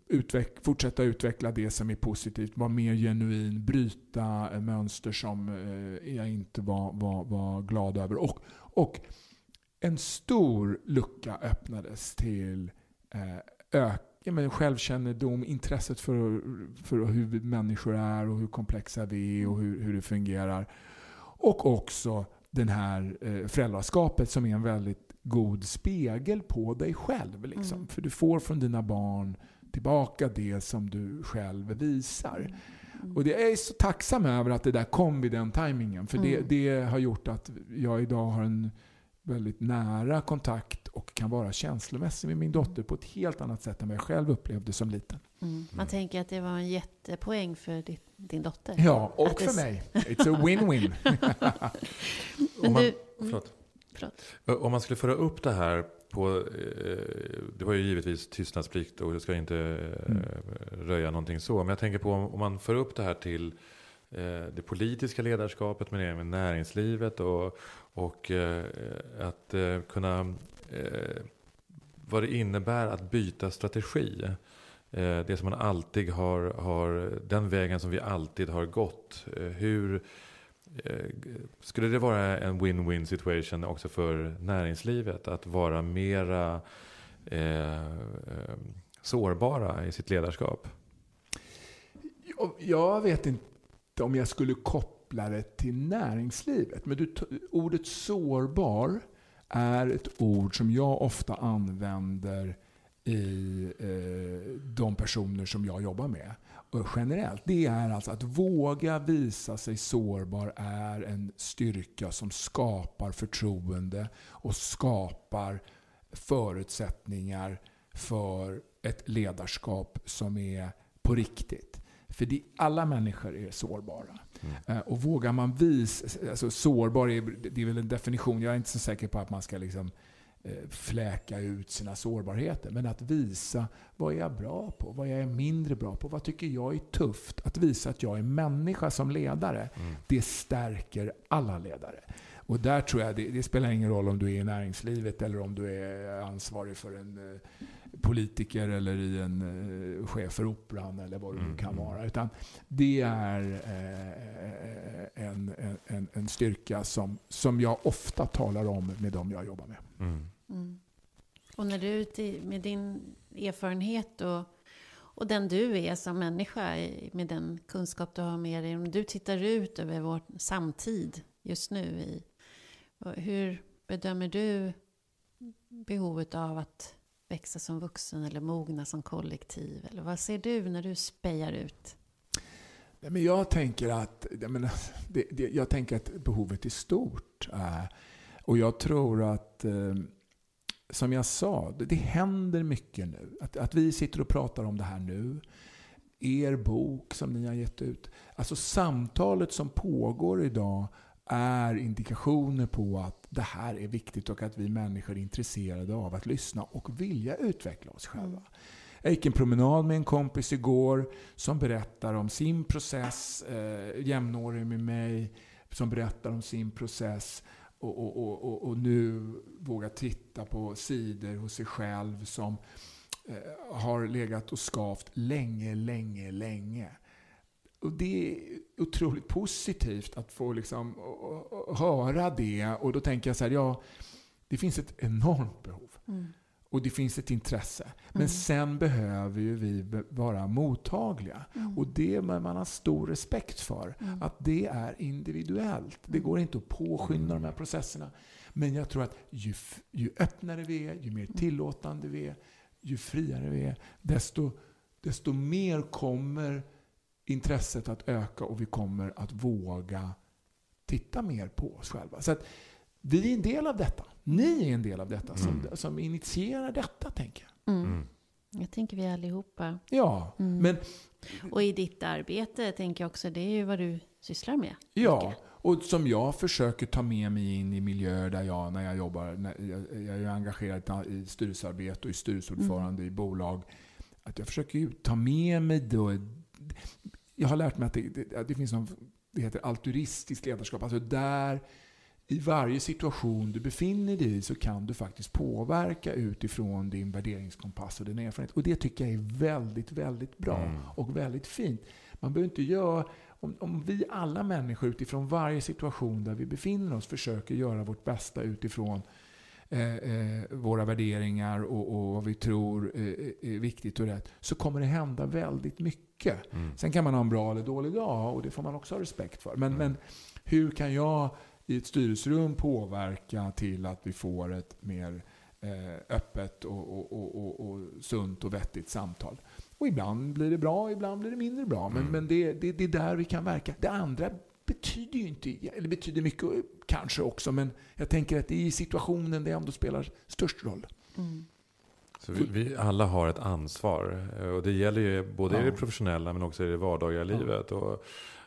utveck, fortsätta utveckla det som är positivt, vara mer genuin, bryta mönster som jag inte var, var, var glad över. Och, och en stor lucka öppnades till öka ja, men självkännedom, intresset för, för hur människor är och hur komplexa vi är och hur, hur det fungerar. Och också den här eh, föräldraskapet som är en väldigt god spegel på dig själv. Liksom. Mm. För du får från dina barn tillbaka det som du själv visar. Mm. mm. Och det är så tacksam över att det där kom vid den tajmingen. För mm. det, det har gjort att jag idag har en väldigt nära kontakt och kan vara känslomässig med min dotter på ett helt annat sätt än vad jag själv upplevde som liten. Mm. Man tänker att det var en jättepoäng för ditt, din dotter. Ja, och att för det... mig. It's a win-win. om, man, förlåt. Förlåt. om man skulle föra upp det här på, eh, det var ju givetvis tystnadsplikt och jag ska inte eh, mm. röja någonting så. Men jag tänker på om man för upp det här till Eh, det politiska ledarskapet men även näringslivet och, och eh, att eh, kunna vad det innebär att byta strategi. Det som man alltid har, har, den vägen som vi alltid har gått. Hur skulle det vara en win-win situation också för näringslivet? Att vara mera eh, sårbara i sitt ledarskap? Jag vet inte om jag skulle koppla koppla det till näringslivet. Men du, ordet sårbar är ett ord som jag ofta använder i eh, de personer som jag jobbar med. Och generellt. Det är alltså att våga visa sig sårbar är en styrka som skapar förtroende och skapar förutsättningar för ett ledarskap som är på riktigt. För det, alla människor är sårbara. Mm. Eh, och vågar man visa... Alltså sårbar är, det är väl en definition. Jag är inte så säker på att man ska liksom eh, fläka ut sina sårbarheter. Men att visa vad är jag bra på? Vad är jag mindre bra på? Vad tycker jag är tufft? Att visa att jag är människa som ledare. Mm. Det stärker alla ledare. Och där tror jag, det, det, spelar ingen roll om du är i näringslivet eller om du är ansvarig för en eh, politiker eller i en uh, chef för Operan eller vad det nu kan mm. vara. Utan det är uh, en, en, en styrka som, som jag ofta talar om med de jag jobbar med. Mm. Mm. Och när du med din erfarenhet och, och den du är som människa, med den kunskap du har med dig, om du tittar ut över vår samtid just nu, i, hur bedömer du behovet av att växa som vuxen eller mogna som kollektiv? Eller vad ser du när du spejar ut? Men jag, tänker att, jag, menar, det, det, jag tänker att behovet är stort. Eh, och jag tror att, eh, som jag sa, det, det händer mycket nu. Att, att vi sitter och pratar om det här nu. Er bok som ni har gett ut. Alltså samtalet som pågår idag är indikationer på att det här är viktigt och att vi människor är intresserade av att lyssna och vilja utveckla oss själva. Mm. Jag gick en promenad med en kompis igår som berättar om sin process, eh, jämnårig med mig, som berättar om sin process och, och, och, och nu vågar titta på sidor hos sig själv som eh, har legat och skavt länge, länge, länge. Och det är otroligt positivt att få liksom, höra det. Och då tänker jag så här, ja, det finns ett enormt behov. Mm. Och det finns ett intresse. Men mm. sen behöver ju vi vara mottagliga. Mm. Och det man har stor respekt för. Mm. Att det är individuellt. Det går inte att påskynda de här processerna. Men jag tror att ju, ju öppnare vi är, ju mer mm. tillåtande vi är, ju friare vi är, desto, desto mer kommer intresset att öka och vi kommer att våga titta mer på oss själva. Så att vi är en del av detta. Ni är en del av detta som, mm. som initierar detta, tänker jag. Mm. mm. Jag tänker vi allihopa. Ja, mm. men... Och i ditt arbete tänker jag också, det är ju vad du sysslar med. Ja, och som jag försöker ta med mig in i miljöer där jag, när jag jobbar, när jag, jag är engagerad i styrelsearbete och i styrelseordförande mm. i bolag. Att jag försöker ta med mig då jag har lärt mig att det, det, det finns något det heter altruistiskt ledarskap. Alltså där i varje situation du befinner dig i så kan du faktiskt påverka utifrån din värderingskompass och din erfarenhet. Och det tycker jag är väldigt, väldigt bra mm. och väldigt fint. Man behöver inte göra... Om, om vi alla människor utifrån varje situation där vi befinner oss försöker göra vårt bästa utifrån våra värderingar och, och, vad vi tror eh, är viktigt och rätt, så kommer det hända väldigt mycket. Mm. Sen kan man ha en bra eller dålig dag och det får man också ha respekt för. Men, mm. men hur kan jag i ett styrelserum påverka till att vi får ett mer eh, öppet och, och, och, och, sunt och vettigt samtal? Och ibland blir det bra, ibland blir det mindre bra. Men, mm. men det, det, det är där vi kan verka. Det andra betyder ju inte, eller betyder mycket kanske också, men jag tänker att det är i situationen det ändå spelar störst roll. Mm. Så vi, vi, alla har ett ansvar och det gäller ju både ja. i det professionella men också i det vardagliga ja. livet. Och,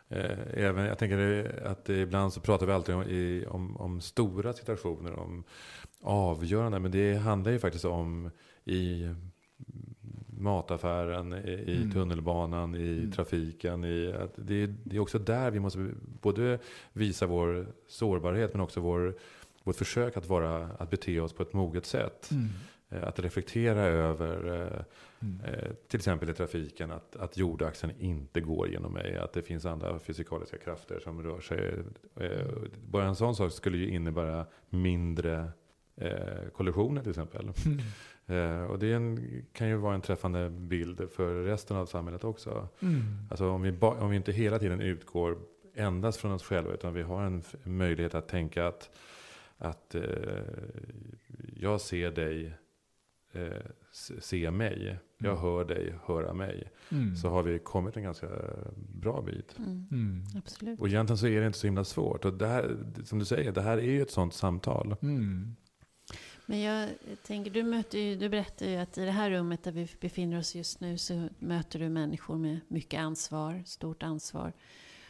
eh, även, jag tänker att ibland så pratar vi alltid om, i, om, om stora situationer, om avgörande, men det handlar ju faktiskt om i mataffären, i mm. tunnelbanan, i mm. trafiken. I, det, är, det är också där vi måste både visa vår sårbarhet men också vår, vårt försök att, vara, att bete oss på ett moget sätt. Mm. Eh, att reflektera över, eh, mm. eh, till exempel i trafiken, att, att jordaxeln inte går genom mig. Att det finns andra fysikaliska krafter som rör sig. Bara en sån sak skulle ju innebära mindre kollisioner till exempel. Mm. Eh, och det en, kan ju vara en träffande bild för resten av samhället också. Mm. Alltså om vi, ba, om vi inte hela tiden utgår endast från oss själva. Utan vi har en möjlighet att tänka att, att eh, jag ser dig, eh, se mig. Jag mm. hör dig, höra mig. Mm. Så har vi kommit en ganska bra bit. Mm. mm. Absolut. Och egentligen så är det inte så himla svårt. Och det här, som du säger, det här är ju ett sånt samtal. Men jag tänker, du, möter ju, du berättar ju att i det här rummet där vi befinner oss just nu så möter du människor med mycket ansvar, stort ansvar.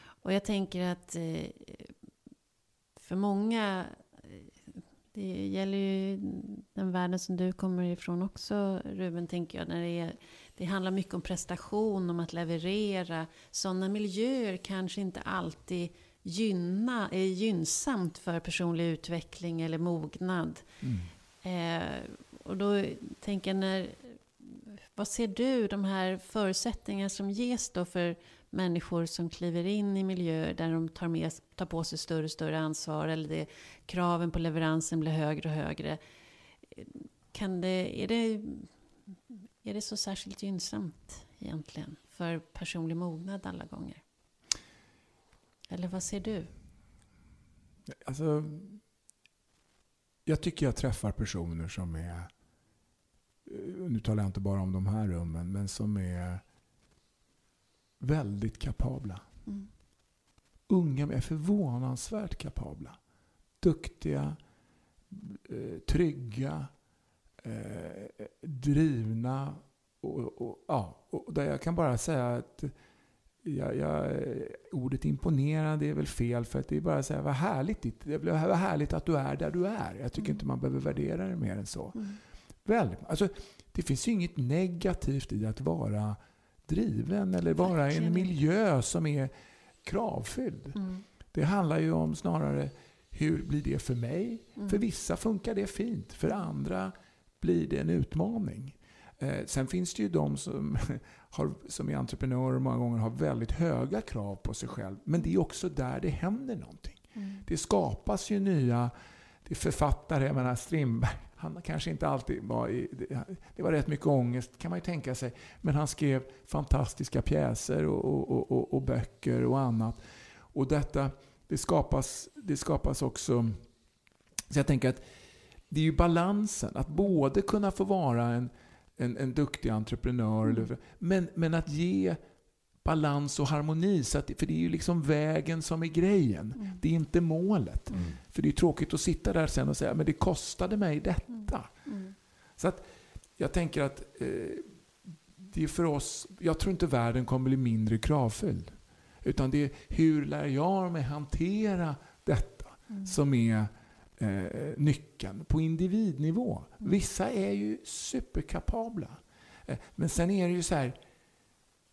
Och jag tänker att eh, för många, eh, det gäller ju den världen som du kommer ifrån också Ruben, tänker jag, när det, är, det handlar mycket om prestation, om att leverera. Sådana miljöer kanske inte alltid gynna, är gynnsamt för personlig utveckling eller mognad. Mm. Eh, och då tänker jag, när, vad ser du de här förutsättningarna som ges då för människor som kliver in i miljöer där de tar, med, tar på sig större och större ansvar eller det, kraven på leveransen blir högre och högre. Kan det, är, det, är det så särskilt gynnsamt egentligen för personlig mognad alla gånger? Eller vad ser du? Alltså, jag tycker jag träffar personer som är, eh, nu talar jag inte bara om de här rummen, men som är väldigt kapabla. Mm. Unga är förvånansvärt kapabla. Duktiga, eh, trygga, eh, drivna. Och, och, ja, och där jag kan bara säga att jag, jag, ordet imponerad är väl fel, för att det är bara att säga vad härligt, det vad härligt att du är där du är. Jag tycker mm. inte man behöver värdera det mer än så. Mm. Väl, alltså, det finns ju inget negativt i att vara driven eller vara i en miljö som är kravfylld. Mm. Det handlar ju om snarare hur blir det för mig? Mm. För vissa funkar det fint, för andra blir det en utmaning. Eh, sen finns det ju de som, har, som är entreprenörer många gånger har väldigt höga krav på sig själv. Men det är också där det händer någonting. Mm. Det skapas ju nya det är författare, jag menar Strindberg, han kanske inte alltid var i, det var rätt mycket ångest kan man ju tänka sig. Men han skrev fantastiska pjäser och, och, och, och böcker och annat. Och detta, det skapas, det skapas också, så jag tänker att det är ju balansen, att både kunna få vara en en, en duktig entreprenör. Mm. Men, men att ge balans och harmoni. Så att, för det är ju liksom vägen som är grejen. Mm. Det är inte målet. Mm. För det är tråkigt att sitta där sen och säga men det kostade mig detta. Mm. mm. Så att jag tänker att eh, det är för oss, jag tror inte världen kommer bli mindre kravfylld. Utan det är hur lär jag mig hantera detta mm. som är eh, nyckeln på individnivå. Vissa är ju superkapabla. Eh, men sen är det ju så här,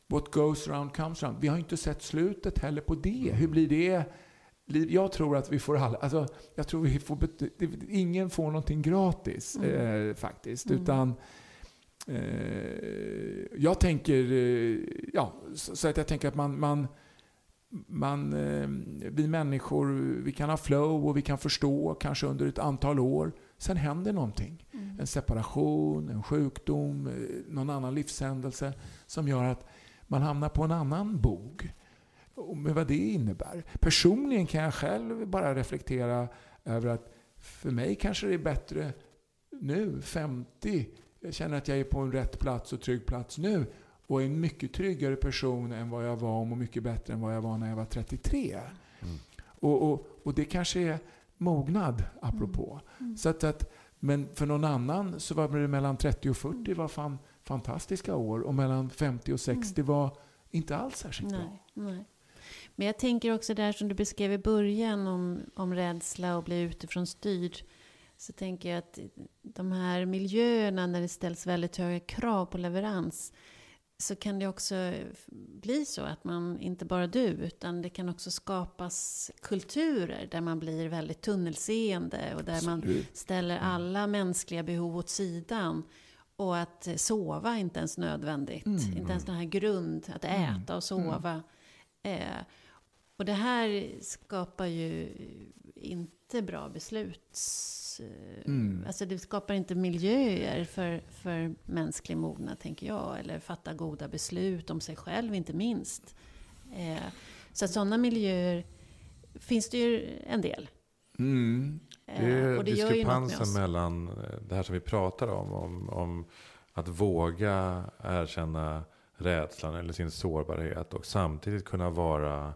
what goes around comes around. Vi har inte sett slutet heller på det. Hur blir det? Jag tror att vi får alla, alltså, jag tror vi får, ingen får någonting gratis mm. eh, faktiskt. Mm. Utan eh, jag tänker, eh, ja, så, så, att jag tänker att man, man man, eh, vi människor, vi kan ha flow och vi kan förstå kanske under ett antal år. Sen händer någonting. Mm. En separation, en sjukdom, eh, någon annan livshändelse som gör att man hamnar på en annan bog. Och med vad det innebär. Personligen kan jag själv bara reflektera över att för mig kanske det är bättre nu, 50. Jag känner att jag är på en rätt plats och trygg plats nu och en mycket tryggare person än vad jag var och mycket bättre än vad jag var när jag var 33. Mm. Och, och, och, det kanske är mognad, apropå. Mm. mm. Så att, att, men för någon annan så var det mellan 30 och 40 var fan, fantastiska år och mellan 50 och 60 mm. var inte alls särskilt nej, bra. Nej. Men jag tänker också där som du beskrev i början om, om rädsla och bli utifrån styrd. Så tänker jag att de här miljöerna när det ställs väldigt höga krav på leverans så kan det också bli så att man, inte bara du, utan det kan också skapas kulturer där man blir väldigt tunnelseende och där Absolut. man ställer mm. alla mänskliga behov åt sidan. Och att sova är inte ens nödvändigt. Mm. Inte ens den här grund, att mm. äta och mm. sova. Mm. Eh, och det här skapar ju inte bra beslut Eh, mm. Alltså det skapar inte miljöer för, för mänsklig mognad, tänker jag. Eller fatta goda beslut om sig själv, inte minst. Eh, Så att sådana miljöer finns det ju en del. Mm. Det är Eh, det något med diskrepansen mellan eh, det här som vi pratar om, om, om att våga erkänna rädslan eller sin sårbarhet och samtidigt kunna vara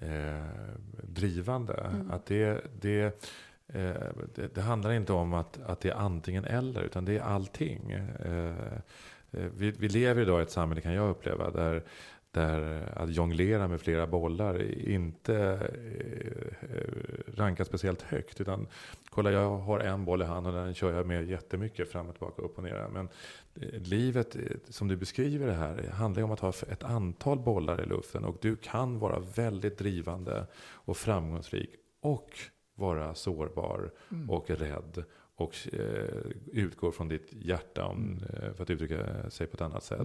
eh, drivande. Mm. Att det, det, eh, Eh, det, det handlar inte om att, att det är antingen eller, utan det är allting. Eh, eh, vi, vi lever idag i ett samhälle, kan jag uppleva, där där att jonglera med flera bollar inte eh, rankas speciellt högt. Utan kolla, jag har en boll i handen och den kör jag med jättemycket fram och tillbaka, upp och ner. Men eh, livet, eh, som du beskriver det här, handlar ju om att ha ett antal bollar i luften. Och du kan vara väldigt drivande och framgångsrik. Och vara sårbar Mm. och rädd. Och eh, utgår från ditt hjärta, om, Mm. eh, för att uttrycka sig på ett annat sätt.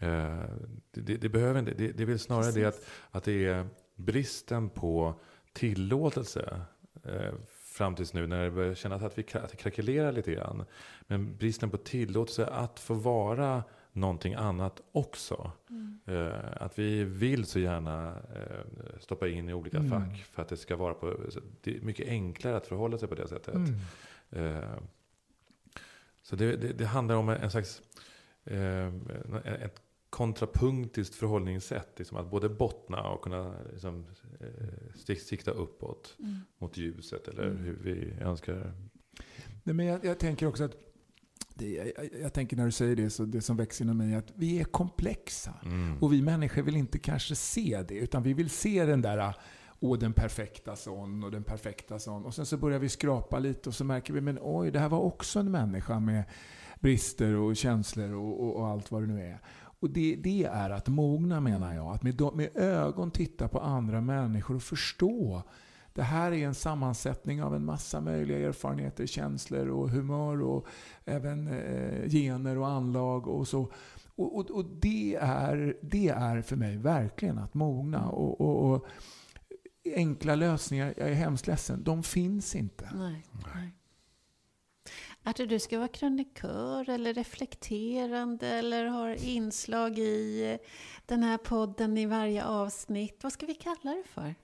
Mm. Eh, det, det, behöver inte, det, det är väl snarare det att, Precis. att det är bristen på tillåtelse eh, fram tills nu när det börjar kännas att, vi, att det krackelerar lite grann. Men bristen på tillåtelse att få vara någonting annat också. Mm. Eh, att vi vill så gärna eh, stoppa in i olika Mm. fack för att det ska vara på, det är mycket enklare att förhålla sig på det sättet. Mm. Eh, så det, det, det handlar om en slags eh, ett kontrapunktiskt förhållningssätt. Liksom att både bottna och kunna liksom, eh, sikta uppåt Mm. mot ljuset eller Mm. hur vi önskar. Nej, men jag, jag tänker också att det, jag, jag tänker när du säger det, så det som växer inom mig är att vi är komplexa. Mm. Och vi människor vill inte kanske se det, utan vi vill se den där Åh, den perfekta sån och den perfekta sån. Och sen så börjar vi skrapa lite och så märker vi, men oj, det här var också en människa med brister och känslor och, och, och allt vad det nu är. Och det, det är att mogna menar jag. Att med, med ögon titta på andra människor och förstå. Det här är en sammansättning av en massa möjliga erfarenheter, känslor och humör och även eh, gener och anlag och så. Och, och, och det, är, det är för mig verkligen att mogna. Och, och, och enkla lösningar, jag är hemskt ledsen, de finns inte. Nej, nej. Arthur, du ska vara krönikör eller reflekterande eller har inslag i den här podden i varje avsnitt. Vad ska vi kalla det för?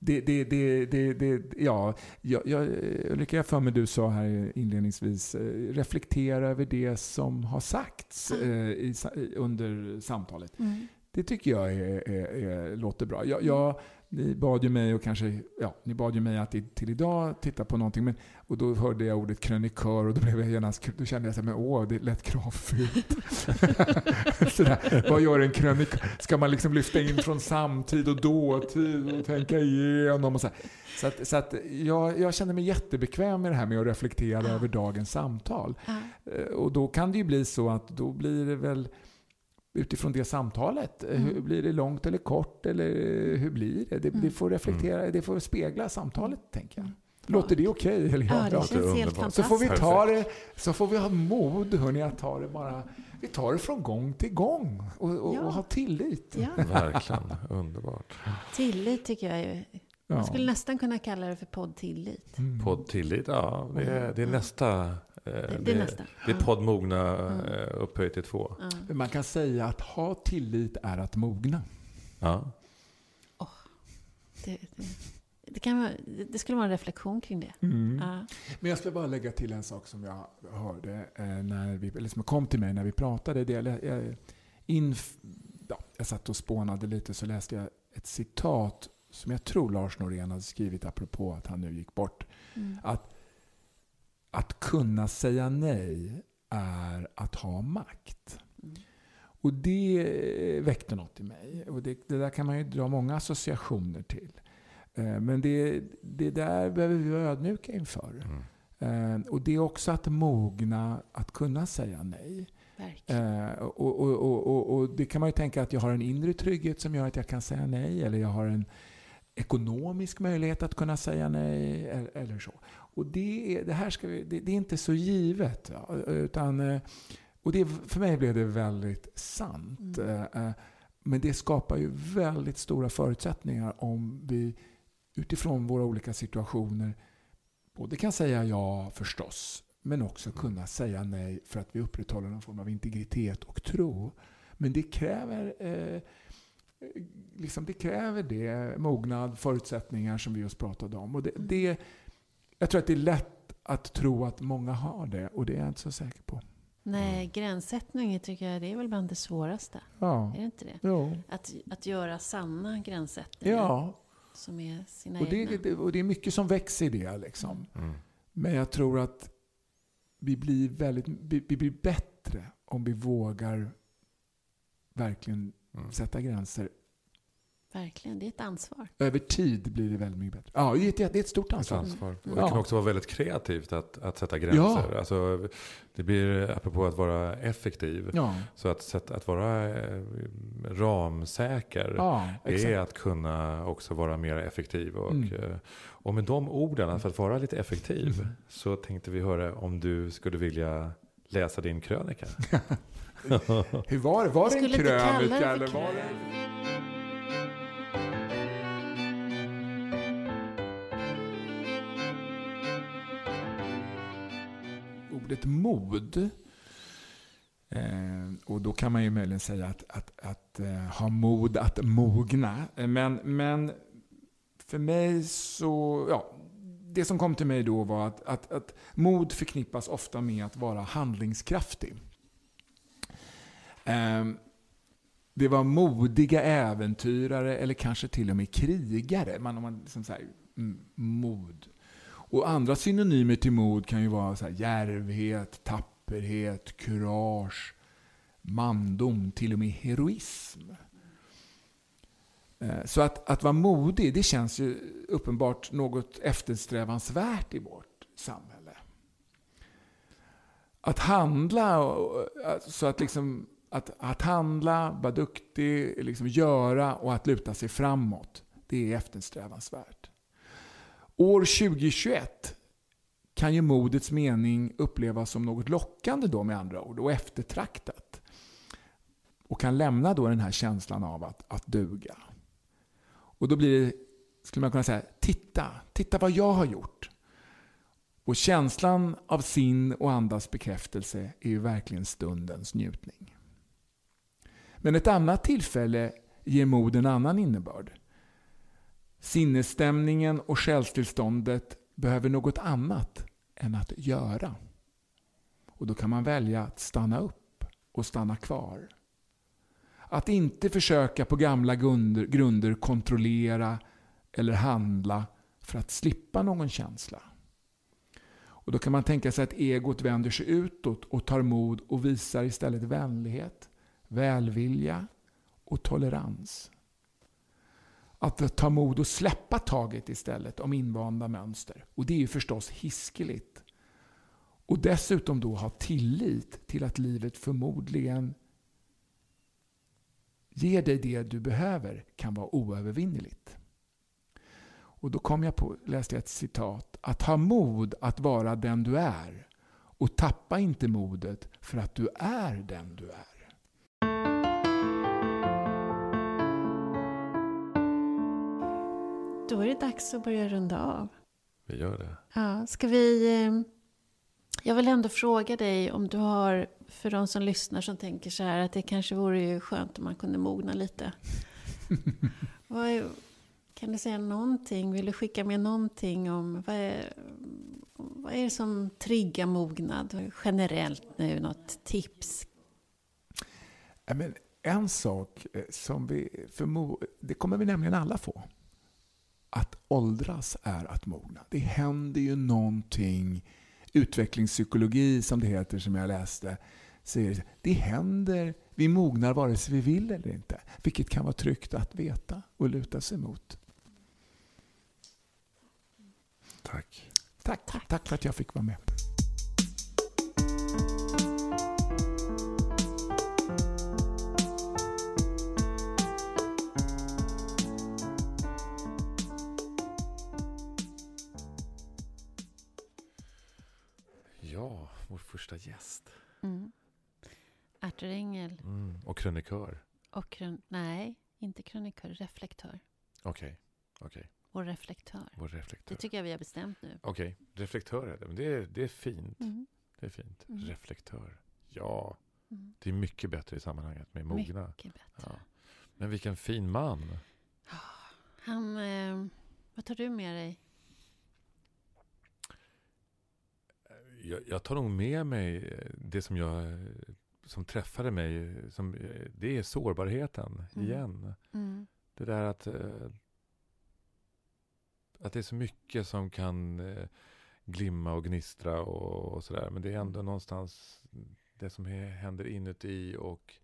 Det, det, det, det, det, ja, jag, jag, jag för mig du sa här inledningsvis, eh, reflektera över det som har sagts Ah. eh, i- under samtalet. Mm. Det tycker jag är, är, är, låter bra. Jag, jag, ni bad ju mig och kanske, ja, ni bad ju mig att till idag titta på någonting. Men, och då hörde jag ordet krönikör och då blev jag genast, då kände jag så här, men åh, det lät kravfyllt. Vad gör en krönikör? Ska man liksom lyfta in från samtid och dåtid och tänka igenom och så här. Så, att, så att jag, jag känner mig jättebekväm med det här med att reflektera Ah. över dagens samtal. Ja. Eh, Och då kan det ju bli så att då blir det väl utifrån det samtalet. eh, Mm. Hur blir det långt eller kort? Eller hur blir det? Det, det Mm. får reflektera, det får spegla samtalet, tänker jag. Mm. Låter det okej? Eller Ja, det känns helt underbart. så fantastiskt. får vi ta det, så får vi ha mod hörni, att ta det bara, vi tar det från gång till gång och, och, Ja. och ha tillit. Ja, Verkligen, underbart. tillit tycker jag. Ja. Man skulle nästan kunna kalla det för poddtillit. Mm. Podd tillit, ja det är, det är nästa. Eh, Det, det är nästa. Det är podd mogna Mm. eh, upphöjt till två. Ja. Man kan säga att ha tillit är att mogna. Ja. Det, det, det, kan vara, det skulle vara en reflektion kring det. Mm. Ja. Men jag ska bara lägga till en sak som jag hörde eh, när vi, eller som kom till mig när vi pratade. Det, jag, jag, inf, ja, jag satt och spånade lite så läste jag ett citat som jag tror Lars Norén hade skrivit apropå att han nu gick bort. Mm. Att, att kunna säga nej är att ha makt. Mm. Och det väckte något i mig. Och det, det där kan man ju dra många associationer till. Eh, Men det, det där behöver vi vara ödmjuka inför. Mm. Eh, och det är också att mogna att kunna säga nej. Eh, och, och, och, och, och det kan man ju tänka att jag har en inre trygghet som gör att jag kan säga nej. Eller jag har en ekonomisk möjlighet att kunna säga nej. Eller, eller så. Och det, är, det här ska vi, det, det är inte så givet. Utan, eh, och det, för mig blev det väldigt sant. Mm. Eh, eh, Men det skapar ju väldigt stora förutsättningar om vi utifrån våra olika situationer både kan säga ja förstås, men också kunna säga nej för att vi upprätthåller någon form av integritet och tro. Men det kräver eh, liksom, det kräver det, mognad, förutsättningar som vi just pratade om. Och det, Mm. det, jag tror att det är lätt att tro att många har det och det är jag inte så säker på. Nej, gränssättning tycker jag det är väl bland det svåraste. Ja, Är det inte det? jo. Att, att göra sanna gränssättningar ja. som är sina Och egna. det, det, och det är mycket som växer i det. Liksom. Mm. Men jag tror att vi blir, väldigt, vi, vi blir bättre om vi vågar verkligen Mm. sätta gränser. Verkligen, det är ett ansvar. Över tid blir det väldigt mycket bättre. Ja, det är ett, det är ett stort ansvar. ansvar. Och Mm. det kan också vara väldigt kreativt att, att sätta gränser. Ja. Alltså, det blir, apropå att vara effektiv, Ja, så att, att vara eh, ramsäker ja exakt. är att kunna också vara mer effektiv. Och, Mm. eh, och med de orden, för att vara lite effektiv, Mm. så tänkte vi höra om du skulle vilja läsa din krönika. Hur var det? Var det en krönika eller var det... Ordet mod. Eh, och då kan man ju möjligen säga att, att, att eh, ha mod att mogna. Men, men för mig så, ja, det som kom till mig då var att, att, att mod förknippas ofta med att vara handlingskraftig. Eh, Det var modiga äventyrare eller kanske till och med krigare. Man, om man liksom så här, mm, mod. Och andra synonymer till mod kan ju vara så här, djärvhet, tapperhet, kurage, mandom, till och med heroism. Eh, så att, att vara modig, det känns ju uppenbart något eftersträvansvärt i vårt samhälle. Att handla, eh, så att liksom att, att handla, vara duktig, liksom göra och att luta sig framåt, det är eftersträvansvärt. År 2021 kan ju modets mening upplevas som något lockande då med andra ord och eftertraktat. Och kan lämna då den här känslan av att, att duga. Och då blir det, skulle man kunna säga, titta, titta vad jag har gjort. Och känslan av sin och andas bekräftelse är ju verkligen stundens njutning. Men ett annat tillfälle ger mod en annan innebörd. Sinnesstämningen och själstillståndet behöver något annat än att göra. Och då kan man välja att stanna upp och stanna kvar. Att inte försöka på gamla grunder, grunder kontrollera eller handla för att slippa någon känsla. Och Då kan man tänka sig att egot vänder sig utåt och tar mod och visar istället vänlighet, välvilja och tolerans. Att ta mod och släppa taget istället om invanda mönster. Och det är ju förstås hiskeligt. Och dessutom då ha tillit till att livet förmodligen ger dig det du behöver kan vara oövervinneligt. Och då kom jag på, läste jag ett citat. Att ha mod att vara den du är och tappa inte modet för att du är den du är. Då är det dags att börja runda av. Vi gör det. Ja, ska vi... eh, Jag vill ändå fråga dig om du har, för de som lyssnar som tänker så här, att det kanske vore ju skönt om man kunde mogna lite. Är, kan du säga någonting? Vill du skicka med någonting om vad är, vad är det som triggar mognad? Generellt nu, något tips? Men en sak eh, som vi, förmo- det kommer vi nämligen alla få. Åldras är att mogna. Det händer ju någonting, utvecklingspsykologi som det heter som jag läste, säger det händer, vi mognar vare sig vi vill eller inte. Vilket kan vara tryggt att veta och luta sig mot. Tack. Tack, Tack. tack för att jag fick vara med. Gäst. Mm. Arthur Engel Mm. Och krönikör. och krön... Nej, inte krönikör, reflektör. Okej, okej. Och reflektör. Vår Det reflektör. tycker jag vi har bestämt nu. Okej, reflektör är det. Men det är, det är fint. Mm. Det är fint. Mm. Reflektör. Ja, Mm. det är mycket bättre i sammanhanget med mogna. Mycket bättre. Ja. Men vilken fin man. Han, eh, vad tar du med dig? Jag, jag tar nog med mig eh, det som jag som träffade mig. Som, eh, det är sårbarheten Mm. igen. Mm. Det där att, eh, att det är så mycket som kan glimma och gnistra och, och sådär. Men det är ändå någonstans det som händer inuti och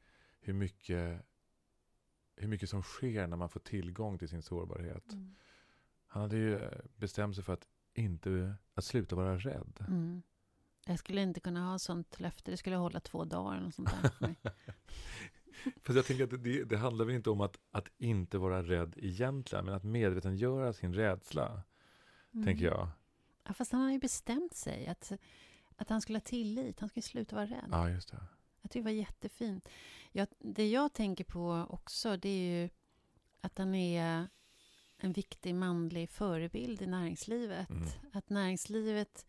hur mycket, hur mycket som sker när man får tillgång till sin sårbarhet. Mm. Han hade ju bestämt sig för att inte att sluta vara rädd. Mm. Jag skulle inte kunna ha sånt löfte. Det skulle hålla två dagar eller sånt där. För jag tänker att det, det handlar väl inte om att, att inte vara rädd egentligen, men att medvetengöra sin rädsla, tänker jag. Ja, fast han har ju bestämt sig att, att han skulle ha tillit. Han skulle sluta vara rädd. Ja, just det. Jag tycker det var jättefint. Jag, det jag tänker på också, det är ju att han är en viktig manlig förebild i näringslivet. Mm. Att näringslivet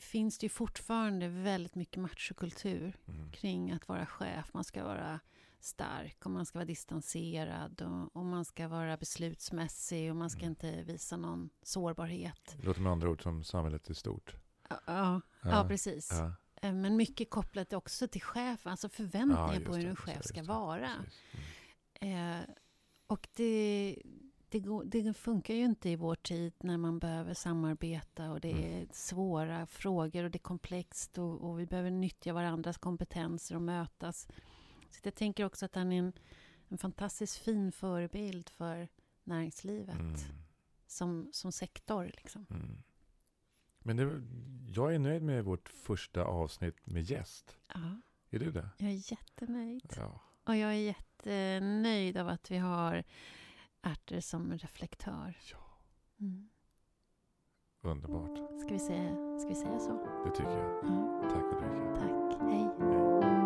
finns det ju fortfarande väldigt mycket machokultur Mm. kring att vara chef. Man ska vara stark och man ska vara distanserad och, och man ska vara beslutsmässig och man ska Mm. inte visa någon sårbarhet. Det låter med andra ord som samhället är stort. Ja, ja, ja precis. Ja. Eh, Men mycket kopplat också till chefen, alltså förväntningar just på hur en chef ska det. vara. Mm. Eh, och det, det, går, det funkar ju inte i vår tid när man behöver samarbeta och det Mm. är svåra frågor och det är komplext och, och vi behöver nyttja varandras kompetenser och mötas. Så jag tänker också att han är en, en fantastiskt fin förebild för näringslivet Mm. som, som sektor. Liksom. Mm. Men det, jag är nöjd med vårt första avsnitt med gäst. Ja, Är du det? jag är jättenöjd. Ja. Och jag är jättenöjd av att vi har ärtor som reflektör. ja. Mm. Underbart. Ska, vi säga, ska vi säga så? Det tycker jag. Ja, Tack Ulrika. tack. Hej. Hej.